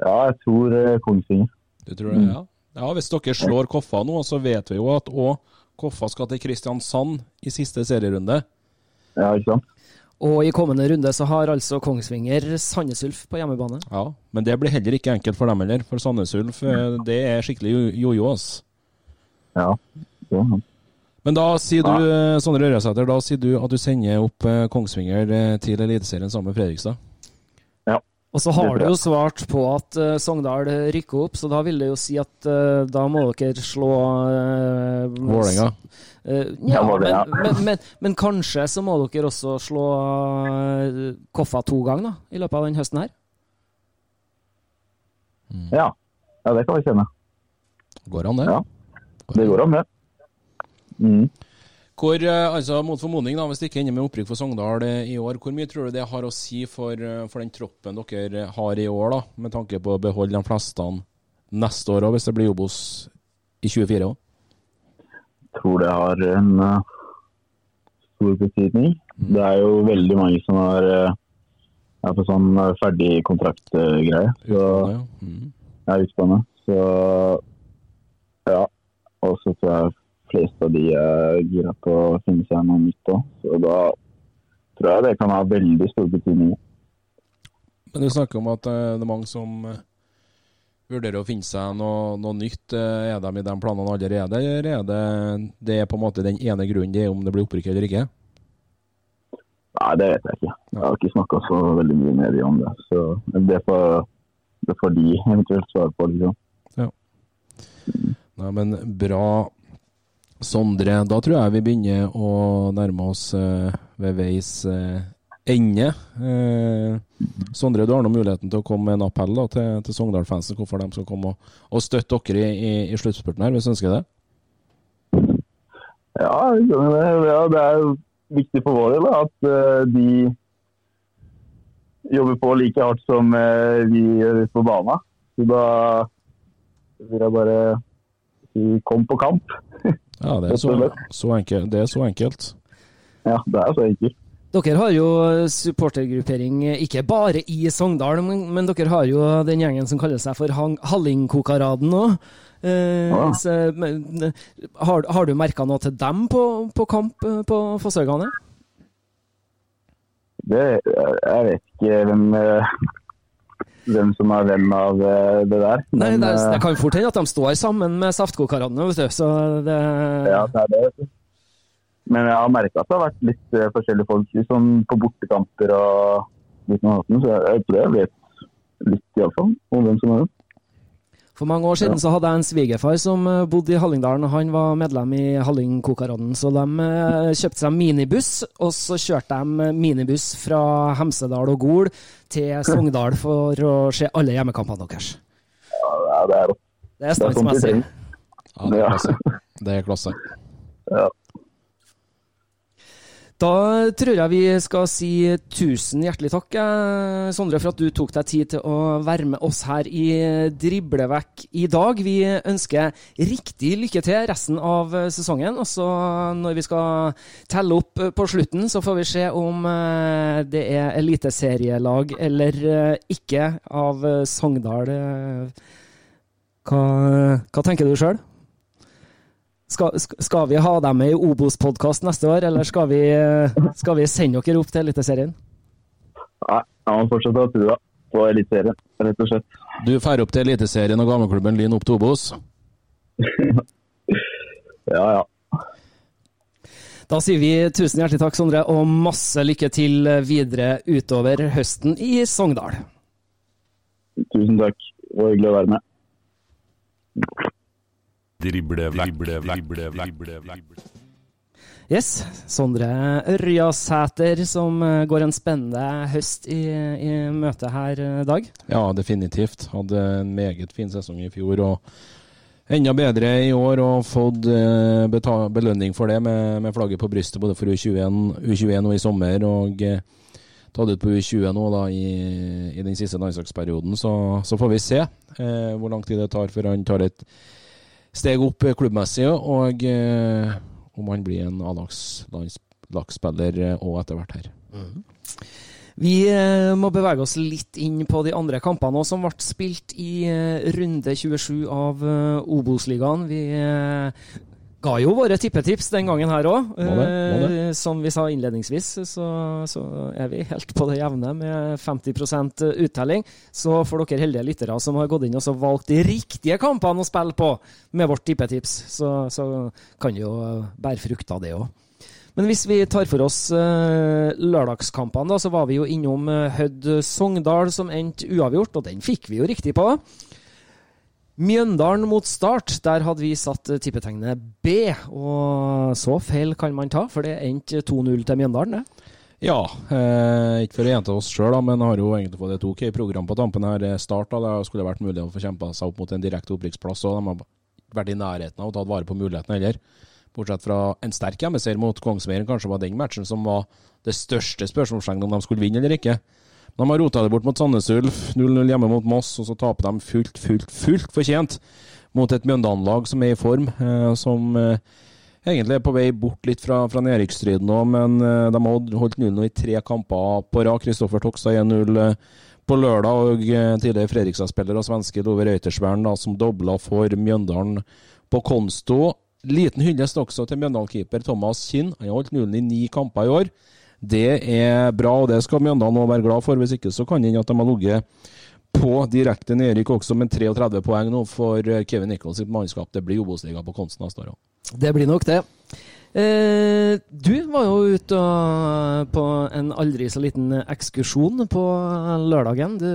Ja, jeg tror Kongsvinger. Du tror det, ja? Ja, Hvis dere slår Koffa nå, så vet vi jo at òg Koffa skal til Kristiansand i siste serierunde. Ja, ikke sant? Og i kommende runde så har altså Kongsvinger Sandnes Ulf på hjemmebane. Ja, Men det blir heller ikke enkelt for dem heller. For Sandnes Ulf, eh, det er skikkelig jo- jojo, ass. Ja. ja. Men da sier du, eh, Sondre Ørjasæter, da sier du at du sender opp eh, Kongsvinger til Eliteserien sammen med Fredrikstad? Og så har du jo svart på at uh, Sogndal rykker opp, så da vil det jo si at uh, da må dere slå uh, Vålerenga? Uh, Ja, ja. men, men, men, men kanskje så må dere også slå Koffa to ganger da, i løpet av denne høsten her? ja. Ja, det kan vi kjenne. Går an, det? Ja. Det går an, det. Mm. Hvor, eh, altså Mot formodning, da, hvis det ikke ender med opprykk for Sogndal eh, i år, hvor mye tror du det har å si for, eh, for den troppen dere har i år, da, med tanke på å beholde de fleste neste år òg, hvis det blir Obos i 24 òg? tror det har en uh, stor betydning. Det er jo veldig mange som har uh, er på sånn Ferdig kontrakt greie Så Ja. Mm. jeg er utspennende. Så ja. Og så tror jeg fleste av de er gira på å finne seg noe nytt òg. Så da tror jeg det kan ha veldig stor betydning. Men du snakker om at eh, det er mange som eh, vurderer å finne seg noe, noe nytt. Eh, Er de i de planene allerede, eller er det, det er på en måte den ene grunnen det er om det blir opprykk eller ikke? Nei, det vet jeg ikke. Jeg har ikke snakka så veldig mye med de om det. Så det får, det får de eventuelt svare på. liksom. Nei, men bra. Sondre, da tror jeg vi begynner å nærme oss eh, ved veis eh, ende. Eh, Sondre, du har nå muligheten til å komme med en appell da, til, til Sogndal-fansen, hvorfor de skal komme og, og støtte dere i, i, i sluttspurten her, hvis du ønsker det? Ja, det. Er viktig for vår del at de jobber på like hardt som vi gjør ute på banen. Så da vil jeg bare si kom på kamp. Ja, det er så, så, enkelt, det er så enkelt. Ja, det er så enkelt. Dere har jo supportergruppering eh, ikke bare i Sogndal, men, men dere har jo den gjengen som kaller seg for Hallingkokaraden nå. Eh, Ja. så, men, eh, har, har du merka noe til dem på, på kamp eh, på Fosshaugane? Det, jeg vet ikke hvem, eh, hvem som er hvem av eh, det der. Nei, men, det, er- eh, det kan fort hende at de står sammen med Saftkokaradene, vet du. Så det Ja, det er det. Men jeg har merka at det har vært litt eh, forskjellige folk liksom på bortekamper og litt noe annet. Så jeg, jeg tror jeg vet litt iallfall om hvem som er det. For mange år siden så hadde jeg en svigerfar som eh, bodde i Hallingdalen. og Han var medlem i Hallingkokaråden Så de eh, kjøpte seg minibuss, og så kjørte de minibuss fra Hemsedal og Gol til Sogndal for å se alle hjemmekampene deres. Ja, det er rått. Det er Det er standsmessig. Ja, det er klasse. Det er klasse. Ja. Da tror jeg vi skal si tusen hjertelig takk, eh, Sondre, for at du tok deg tid til å være med oss her i Driblevekk i dag. Vi ønsker riktig lykke til resten av eh, sesongen. Og så når vi skal telle opp eh, på slutten, så får vi se om det er eliteserielag eller ikke av Sogndal. Hva, hva tenker du sjøl? Skal, skal vi ha dem med i Obos-podkast neste år, eller skal vi, skal vi sende dere opp til Eliteserien? Nei, jeg må fortsette ha trua på Eliteserien, rett og slett. Du drar opp til Eliteserien og gammelklubben Lyn opp til Obos. Ja, ja. Da sier vi tusen hjertelig takk, Sondre, og masse lykke til videre utover høsten i Sogndal. Tusen takk. Det var hyggelig å være med. Drible, drible, drible, drible, drible. Yes, Sondre Ørjasæter som eh, går en spennende høst i, i møte her i dag. Ja, definitivt. Hadde en meget fin sesong i fjor. og Enda bedre i år og fått eh, beta- belønning for det med, med flagget på brystet både for U21, U21 og i sommer. og eh, tatt ut på U20 nå da i, i den siste landslagsperioden. Så, så får vi se eh, hvor lang tid det tar før han tar et steg opp eh, klubbmessig. Og, eh, om han blir en A-lagsspiller òg etter hvert her. Vi eh, må bevege oss litt inn på de andre kampene som ble spilt i eh, runde 27 av eh, Obos-ligaen. Vi eh, ga jo våre tippetips den gangen her òg. Det. som vi sa innledningsvis, så, så er vi helt på det jevne med 50% uttelling. Så for dere heldige lyttere som har gått inn og så valgt de riktige kampene å spille på med vårt tippetips, så, så kan det jo bære frukt av det òg. Men hvis vi tar for oss uh, lørdagskampene, da, så var vi jo innom uh, Hødd Sogndal, som endte uavgjort, og den fikk vi jo riktig på. Mjøndalen mot Start, der hadde vi satt uh, tippetegnet B. Og så feil kan man ta, for det endte 2-0 til Mjøndalen, det. Ja, eh, ikke for å gjenta oss sjøl, men har jo egentlig fått et ok program på tampen her. Start da, det skulle vært mulig å få kjempa seg opp mot en direkte opprykksplass, og de har vært i nærheten av å ta vare på mulighetene heller. Bortsett fra en sterk hjemmeseier mot Kongsvinger, kanskje var den matchen som var det største spørsmålstegnet om de skulle vinne eller ikke. De har rota det bort mot Sandnes Ulf, 0-0 hjemme mot Moss, og så taper de fullt, fullt, fullt fortjent mot et Mjøndalen-lag som er i form, eh, som eh, egentlig er på vei bort litt fra, fra nedrykksstriden nå, men eh, de har holdt nullen i tre kamper på rad. Kristoffer Tokstad 1-0 eh, på lørdag, og tidligere Fredrikstad-spiller og svenske Love Reutersvern som dobla for Mjøndalen på konsto. Liten hyllest også til Mjøndalen-keeper Thomas Kinn. Han har holdt nullen i ni kamper i år. Det er bra, og det skal Mjøndalen være glad for. Hvis ikke så kan det hende at de har ligget på direkte nedrykk også, med 33 poeng nå for Kevin Nichols sitt mannskap. Det blir Obos-liga på Konsten neste år òg. Det blir nok det. Eh, du var jo ute på en aldri så liten ekskursjon på lørdagen. Du,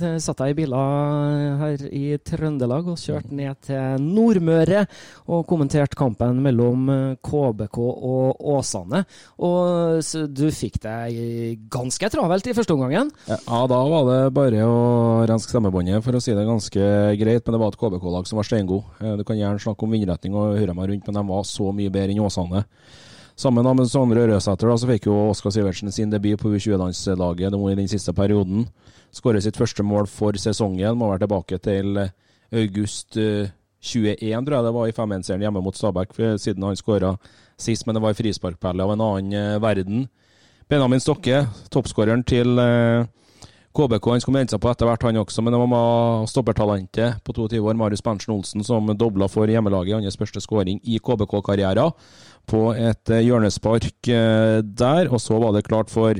du satt deg i biler her i Trøndelag og kjørte ned til Nordmøre og kommenterte kampen mellom KBK og Åsane. Og så du fikk deg ganske travelt i første omgangen? Ja, da var det bare å renske stemmebåndet, for å si det ganske greit. Men det var et KBK-lag som var steingod. Eh, Du kan gjerne snakke om vindretning og høre meg rundt, men de var så mye bedre enn Åsane. Sammen med Sondre Røsæter så fikk jo Oskar Sivertsen sin debut på U20-landslaget i den siste perioden. Skåret sitt første mål for sesongen. Må være tilbake til august eh, 21, tror jeg det var, i 5-1-serien hjemme mot Stabæk, eh, siden han skåra sist. Men det var i frisparkpelle av en annen eh, verden. Benjamin Stokke, toppskåreren til eh, KBK, han skulle melde seg på etter hvert, han også, men det var med stoppertalentet på 22 år, Marius Berntsen Olsen, som dobla for hjemmelaget i hans første skåring i KBK-karrieren på et eh, hjørnespark eh, der. Og så var det klart for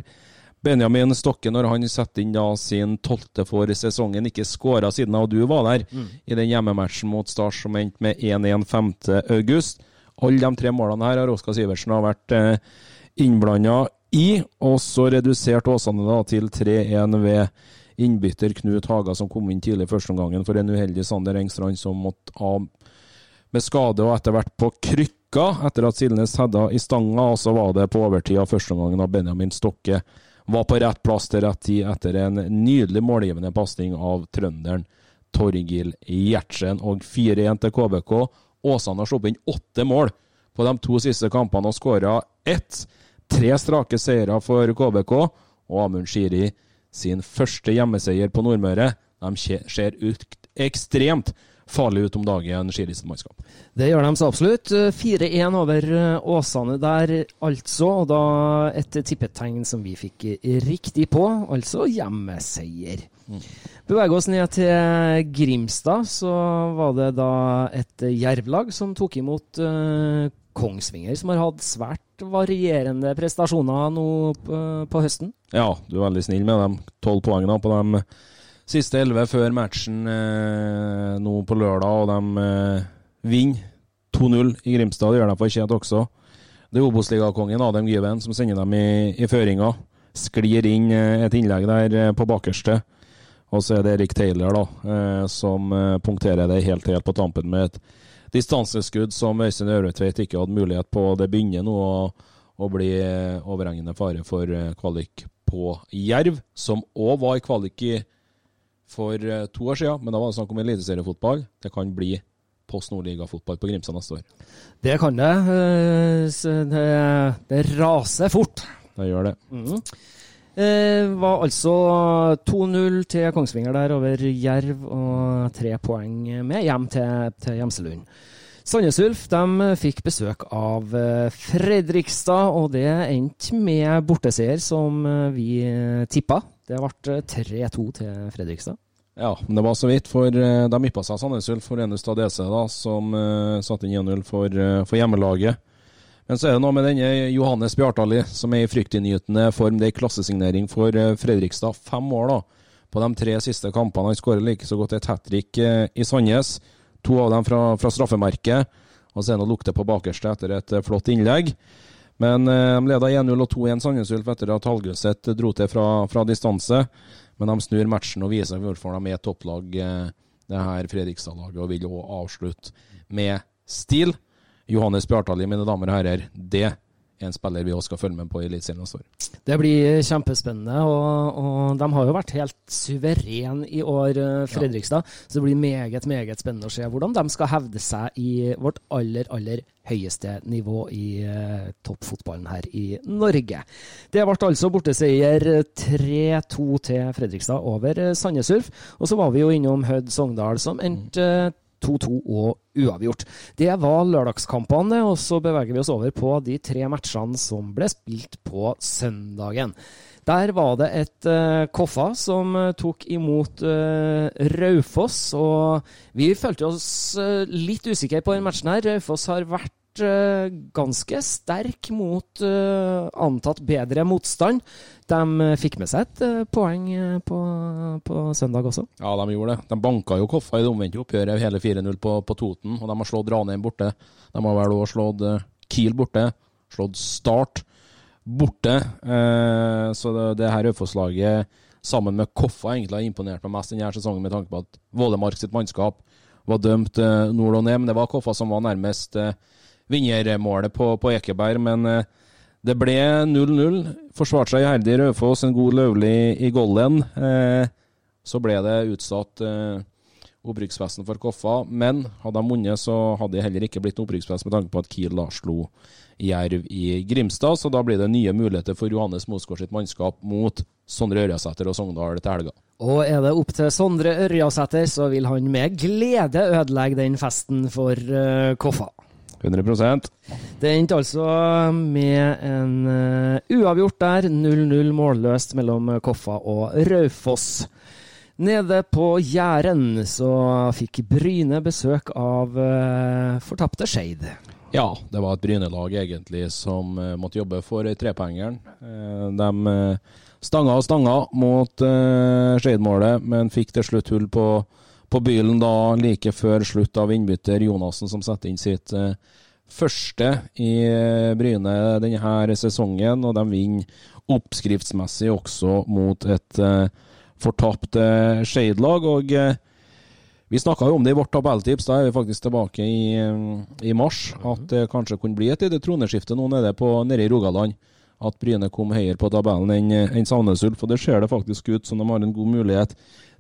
Benjamin Stokke når han setter inn da sin tolvte for sesongen. Ikke skåra siden av du var der Mm. i den hjemmematchen mot Stars som endte med 1-1 5. august. Alle de tre målene her har Oskar Sivertsen har vært eh, innblanda i, og så reduserte Åsane da til 3-1 ved innbytter Knut Haga, som kom inn tidlig i førsteomgangen for en uheldig Sander Engstrand som måtte av med skade og etter hvert på krykka etter at Silnes hadde i stanga, og så var det på overtid av førsteomgangen av Benjamin Stokke var på rett plass til rett tid etter en nydelig målgivende pasning av trønderen Torgil Gjertsen, og 4-1 til KBK. Åsane har sluppet inn åtte mål på de to siste kampene og skåra ett. Tre strake seire for KBK, og Amund Shiri sin første hjemmeseier på Nordmøre. De se- ser ut ekstremt farlig ut om dagen, sitt mannskap. Det gjør de så absolutt. 4-1 over eh, Åsane der, altså. Og da et tippetegn som vi fikk riktig på, altså hjemmeseier. Beveger oss ned til Grimstad, så var det da et jervlag som tok imot eh, Kongsvinger, som har hatt svært varierende prestasjoner nå på, på høsten. Ja, du er veldig snill med de tolv poengene på de siste elleve før matchen eh, nå på lørdag, og de eh, vinner 2-0 i Grimstad. Det gjør de fortjent også. Det er Obos-ligakongen Adem Gyven som sender dem i, i føringa. Sklir inn eh, et innlegg der eh, på bakerste. Og så er det Erik Taylor da, eh, som eh, punkterer det helt, helt på tampen med et distanseskudd som Øystein Øvretveit ikke hadde mulighet på. Det begynner nå å, å bli overhengende fare for kvalik på Jerv, som òg var i kvalik i for eh, to år siden, men da var det snakk om eliteseriefotball. Det kan bli Post Nordliga-fotball på Grimstad neste år. Det kan det. eh, Det, det raser fort. Det gjør det. Mm. Eh, var altså 2-0 til Kongsvinger der over Jerv, og tre poeng med hjem til, til Gjemselund. Sandnes Ulf fikk besøk av eh, Fredrikstad, og det endte med borteseier som vi tippa. Det ble 3-2 til Fredrikstad. Ja, men det var så vidt, for de yppa seg Sandnes Ulf for Enestad DC, da, som uh, satte inn 1-0 for, uh, for, hjemmelaget. Men så er det noe med denne Johannes Bjartali, som er i fryktinngytende form. Det er klassesignering for Fredrikstad. Fem år, da på de tre siste kampene. Han skårer like så godt et hat trick eh, i Sandnes. To av dem fra, fra straffemerket. Og så er det lukter på bakerste etter et eh, flott innlegg. Men eh, de leda 1-0 og 2-1 Sandnes Ulf etter at Hallgrøseth dro til fra, fra, distanse. Men de snur matchen og viser hvorfor de er topplag, det her Fredrikstad-laget, og vil òg avslutte med stil. Johannes Bjartali, mine damer og herrer, det en spiller vi også skal følge med på i Eliteserien neste år. Det blir kjempespennende, og, og, de har jo vært helt suverene i år, eh, Fredrikstad. Ja. Så det blir meget, meget spennende å se hvordan de skal hevde seg i vårt aller, aller høyeste nivå i uh, toppfotballen her i Norge. Det ble altså borteseier 3-2 til Fredrikstad over Sandnes Ulf. Og så var vi jo innom Hødd Sogndal, som endte uh, 2-2 og uavgjort. Det var lørdagskampene, og så beveger vi oss over på de tre matchene som ble spilt på søndagen. Der var det et uh, Koffa som uh, tok imot uh, Raufoss, og vi følte oss litt usikre på den matchen her. Raufoss har vært uh, ganske sterk mot uh, antatt bedre motstand. De uh, fikk med seg et poeng på, på, søndag også. Ja, de gjorde det. De banka jo Koffa i det omvendte oppgjøret, hele 4-0 på, på, Toten. Og de har slått Ranheim borte. De har vel òg slått Kiel borte. Slått Start borte. så det, det her Raufoss-laget sammen med Koffa egentlig har imponert meg mest denne sesongen, med tanke på at Vålemark sitt mannskap var dømt nord og ned. Men det var Koffa som var nærmest vinnermålet på, på Ekeberg, men eh, det ble 0-0. Forsvarte seg iherdig Raufoss, en god Løvli i golden. Eh, så ble det utsatt eh, opprykksfesten for Koffa, men hadde de vunnet, så hadde det heller ikke blitt opprykksfest med tanke på at Kiel slo Jerv i Grimstad, så da blir det nye muligheter for Johannes Mosgaard sitt mannskap mot Sondre Ørjasæter og Sogndal til helga. Og er det opp til Sondre Ørjasæter, så vil han med glede ødelegge den festen for uh, Koffa. 100 Det endte altså med en uh, uavgjort der. 0-0 målløst mellom Koffa og Raufoss. Nede på Jæren så fikk Bryne besøk av uh, fortapte Skeid. Ja, det var et Bryne-lag egentlig som uh, måtte jobbe for trepoengeren. Uh, de stanga og stanga mot uh, Skeid-målet, men fikk til slutt hull på på Bylen da like før slutt av innbytter Jonassen, som setter inn sitt eh, første i eh, Bryne denne sesongen. Og de vinner oppskriftsmessig også mot et eh, fortapt Skeid-lag. Og vi snakka jo om det i vårt tabelltips, da er vi faktisk tilbake i, i mars. At det kanskje kunne bli et lite troneskifte nå nede, på, nede i Rogaland at Bryne kom høyere på tabellen enn en Sandnes Ulf. Og det ser det faktisk ut som de har en god mulighet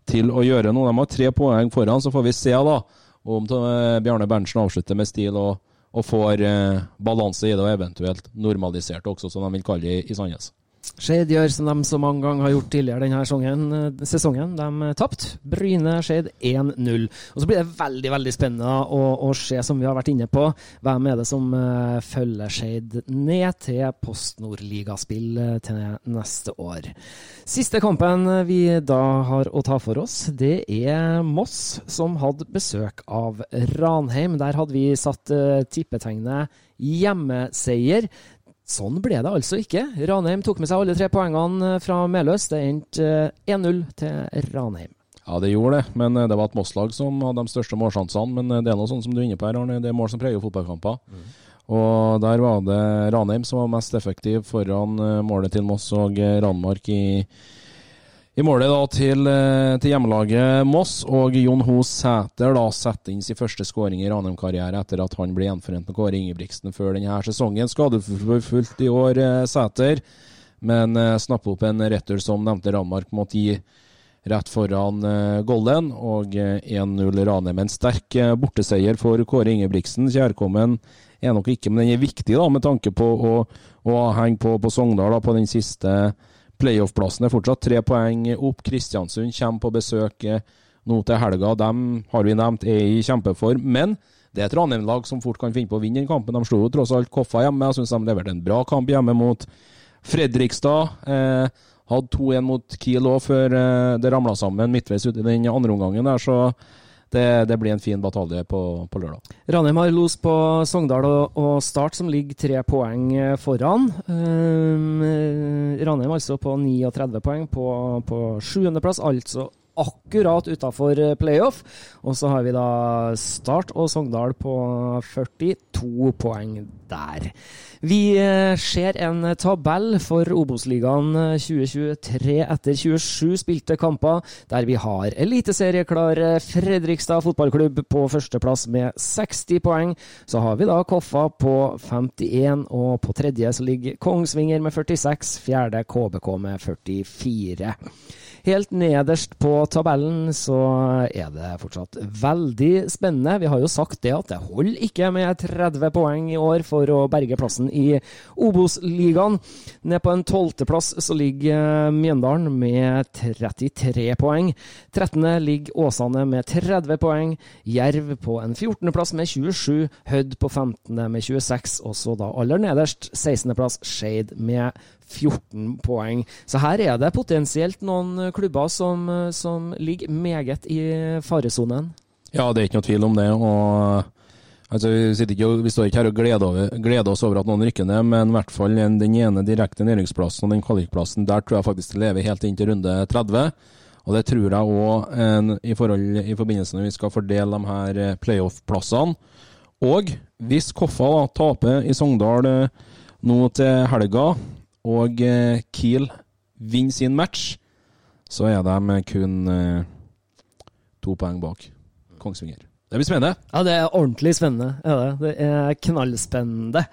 til å gjøre noe. De har tre poeng foran, så får vi se da om Bjarne Berntsen avslutter med stil og, og får eh, balanse i det, og eventuelt normalisert også, som de vil kalle det i, i Sandnes. Skeid gjør som de så mange ganger har gjort tidligere denne sesongen. Eh, sesongen. De eh, tapte. Bryne-Skeid 1-0. Og Så blir det veldig veldig spennende å, å, se, som vi har vært inne på, hvem er det som uh, følger Skeid ned til Post Nord-ligaspill til neste år. Siste kampen vi da har å ta for oss, det er Moss, som hadde besøk av Ranheim. Der hadde vi satt uh, tippetegnet hjemmeseier. Sånn ble det altså ikke. Ranheim tok med seg alle tre poengene fra Meløs. Det endte 1-0 eh, til Ranheim. Ja, det gjorde det, men eh, det var et Moss-lag som hadde de største målsjansene. Men eh, det er noe sånn som du er inne på her, Arne. Det er mål som preger fotballkamper. Mm. Og der var det Ranheim som var mest effektiv foran målet til Moss og Ranmark i i målet da til, eh, til hjemmelaget Moss, og Jon Ho Sæter da setter inn sin første skåring i Ranheim-karriere etter at han ble gjenforent med Kåre Ingebrigtsen før denne sesongen. Skadeforfulgt i år, eh, Sæter, men eh, snapper opp en retur som nevnte Ranmark måtte gi rett foran Golden, og 1-0 Ranheim. En sterk borteseier for Kåre Ingebrigtsen. Kjærkommen er nok ikke, men den er viktig da, med tanke på å, å henge på, på Sogndal da, på den siste Playoff-plassen er fortsatt tre poeng opp. Kristiansund kommer på besøk eh, nå til helga. Dem har vi nevnt er i kjempeform. Men det er et Ranheim-lag som fort kan finne på å vinne den kampen. De slo jo tross alt Koffa hjemme. Jeg syns de leverte en bra kamp hjemme mot Fredrikstad. Eh, hadde 2-1 mot Kiel òg, før eh, det ramla sammen midtveis ute i den andre omgangen der. så det, det, blir en fin batalje på, på lørdag. Ranheim har los på Sogndal og, og, Start, som ligger tre poeng foran. Um, Ranheim altså på 39 poeng på, på sjuendeplass, altså akkurat utafor eh, playoff. Og så har vi da Start og Sogndal på 42 poeng der. Vi eh, ser en tabell for Obos-ligaen 2023 eh, etter 27 spilte kamper, der vi har eliteserieklar Fredrikstad fotballklubb på førsteplass med 60 poeng. Så har vi da Koffa på 51, og på tredje så ligger Kongsvinger med 46, fjerde KBK med 44. Helt nederst på tabellen så er det fortsatt veldig spennende. Vi har jo sagt det at det holder ikke med 30 poeng i år for å berge plassen i Obos-ligaen. Ned på en tolvteplass så ligger Mjøndalen med 33 poeng. 13. ligger Åsane med 30 poeng. Jerv på en 14.-plass med 27. Hødd på 15. med 26. Og så da aller nederst, 16.-plass, Skeid med 14 poeng. Så her er det potensielt noen klubber som, som ligger meget i faresonen. Ja, det er ikke noe tvil om det. og Altså, vi, ikke, vi, står ikke her og gleder, over, gleder, oss over at noen rykker ned, men i hvert fall den ene direkte nedrykksplassen og den kvalikplassen, der tror jeg faktisk det lever helt inn til runde 30. Og det tror jeg òg i, i forbindelse når vi skal fordele de her eh, playoff-plassene. Og hvis Koffa da, taper i Sogndal eh, nå til helga, og eh, Kiel vinner sin match, så er de kun eh, to poeng bak Kongsvinger. Det blir spennende. Ja, det er ordentlig spennende. Det. det er knallspennende.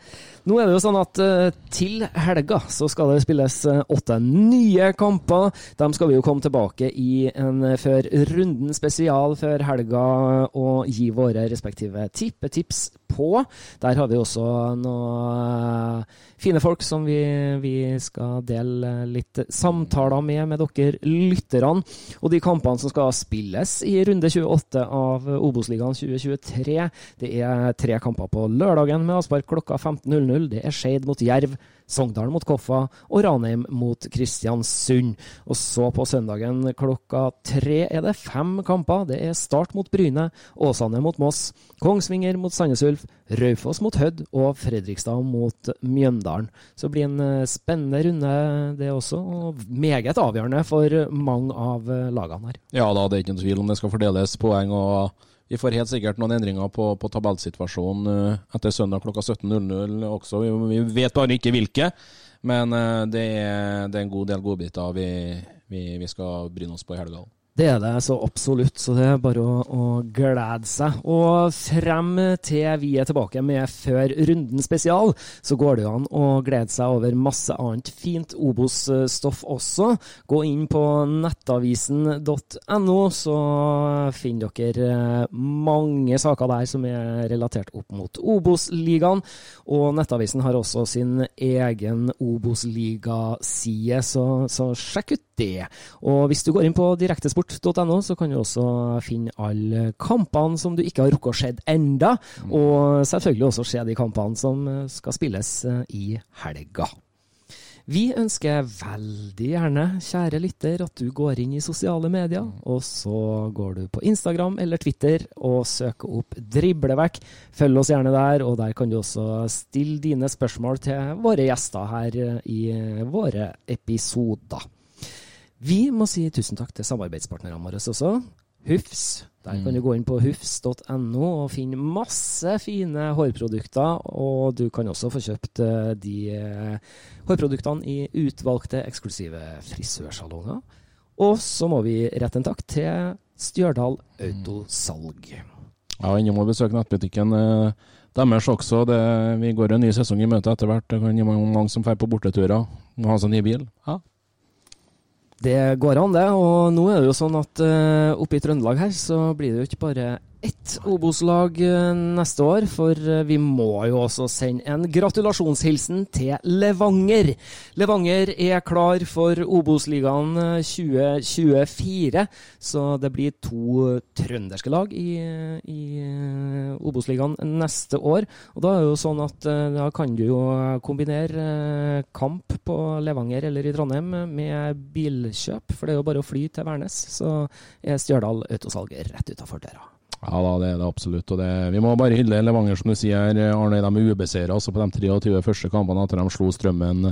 Nå er det jo sånn at uh, til helga så skal det spilles uh, åtte nye kamper. De skal vi jo komme tilbake i en uh, før runden spesial før helga og gi våre respektive tippetips på. Der har vi også noen fine folk som vi, vi, skal dele litt samtaler med med dere lytterne. Og de kampene som skal spilles i runde 28 av Obos-ligaen 2023, det er tre kamper på lørdagen med avspark klokka 15.00. Det er Skeid mot Jerv. Sogndal mot Koffa og Ranheim mot Kristiansund. Og så på søndagen klokka tre er det fem kamper. Det er Start mot Bryne, Åsane mot Moss, Kongsvinger mot Sandnes Ulf, Raufoss mot Hødd og Fredrikstad mot Mjøndalen. Så det blir en eh, spennende runde, det også, og meget avgjørende for mange av eh, lagene her. Ja da, det er ikke noen tvil om det skal fordeles poeng. og vi får helt sikkert noen endringer på, på tabellsituasjonen uh, etter søndag klokka 17.00 også. Vi, vi, vet bare ikke hvilke. Men uh, det, er, det, er, en god del godbiter vi, vi, vi skal bryne oss på i helga. Det er det så absolutt, så det er bare å, å, glede seg. Og frem til vi er tilbake med Før runden spesial, så går det jo an å glede seg over masse annet fint Obos-stoff også. Gå inn på nettavisen.no, så finner dere mange saker der som er relatert opp mot Obos-ligaen. Og Nettavisen har også sin egen Obos-ligaside, så, så sjekk ut det. Og hvis du går inn på direktesport.no, så kan du også finne alle kampene som du ikke har rukket å se enda, og selvfølgelig også se de kampene som skal spilles eh, i helga. Vi ønsker veldig gjerne, kjære lytter, at du går inn i sosiale medier, og så går du på Instagram eller Twitter og søker opp Driblevekk. Følg oss gjerne der, og der kan du også stille dine spørsmål til våre gjester her i våre episoder. Vi må si tusen takk til samarbeidspartnerne våre også. Hufs. Der kan du gå inn på hufs.no og finne masse fine hårprodukter. Og du kan også få kjøpt eh, de eh, hårproduktene i utvalgte eksklusive frisørsalonger. Og så må vi rette en takk til Stjørdal Autosalg. Ja, innom og besøke nettbutikken eh, deres også. Det, vi går en ny sesong i møte etter hvert. Det kan være mange som drar på borteturer. Må ha seg ny bil. Ja, det går an, det. Og nå er det jo sånn at uh, oppe i Trøndelag her så blir det jo ikke bare ett Obos-lag eh, neste år, for eh, vi må jo også sende en gratulasjonshilsen til Levanger. Levanger er klar for Obos-ligaen 2024, så det blir to trønderske lag i, i Obos-ligaen neste år. Og da er det jo sånn at da kan du jo kombinere kamp på Levanger eller i Trondheim med bilkjøp, for det er jo bare å fly til Værnes, så er Stjørdal autosalget rett utafor døra. Ja da, det er det absolutt. og det, Vi må bare hylle Levanger, som du sier. Arne, de er ubeseira altså på de 23 første kampene etter de slo Strømmen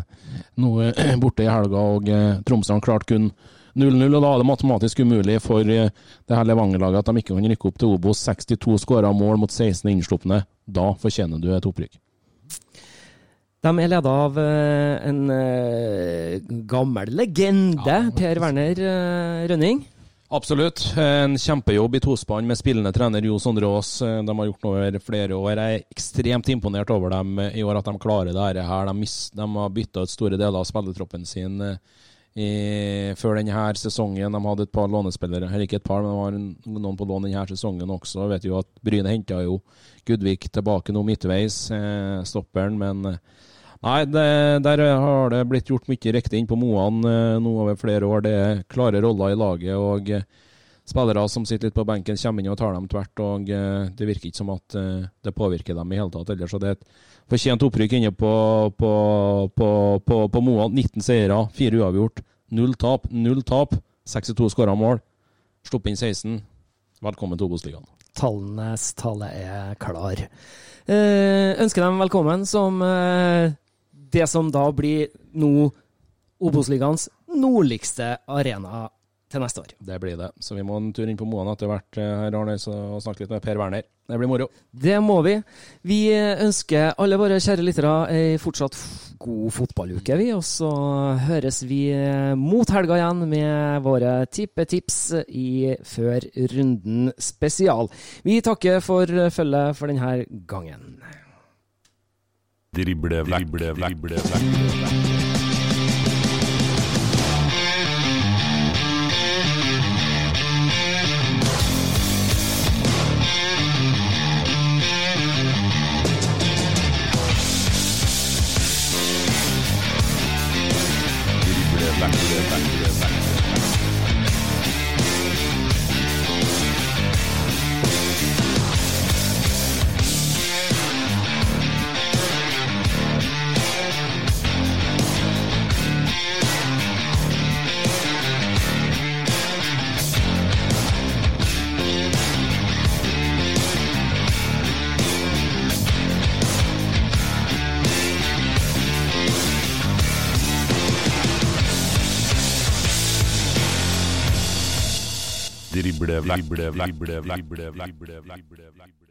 nå borte i helga. og eh, Tromsø har klart kun 0-0. og Da er det matematisk umulig for eh, det her Levanger-laget at de ikke kan rykke opp til Obos. 62 skåra mål mot 16 innslupne. Da fortjener du et opprykk. De er leda av en gammel legende, ja. Per Werner Rønning. Absolutt. En kjempejobb i tospann med spillende trener Jo Sondre Aas. De har gjort noe over flere år. Jeg er ekstremt imponert over dem i år, at de klarer det her. De, de har bytta ut store deler av spillertroppen sin eh, i, før denne sesongen. De hadde et par lånespillere, eller ikke et par, men det var noen på lån denne sesongen også. Jeg vet jo at Bryne henta jo Gudvik tilbake nå midtveis, eh, stopperen. men eh, Nei, det, der har det blitt gjort mye riktig inn på Moan eh, nå over flere år. Det er klare roller i laget. og eh, Spillere som sitter litt på benken, kommer inn og tar dem tvert. og eh, Det virker ikke som at det påvirker dem i hele tatt. Ellers, så det er et fortjent opprykk inne på, på, på, på, Moan. 19 seire, 4 uavgjort. Null tap, null tap. 62 skåra mål. Sluppet inn 16. Velkommen til Obos-ligaen. Tallenes tale er klar. Eh, ønsker dem velkommen som eh, det som da blir nå Obos-ligaens nordligste arena til neste år. Det blir det. Så vi må en tur inn på Moan etter hvert eh, her, Arne, og snakke litt med Per Werner. Det blir moro. Det må vi. Vi ønsker alle våre kjære lyttere ei fortsatt god fotballuke, vi. Og så høres vi mot helga igjen med våre tippetips i Før runden spesial. Vi takker for følget for denne gangen. Driblevekk. Driblevekk. Driblevekk. libre, libre, libre, libre, libre, libre, libre, libre, libre,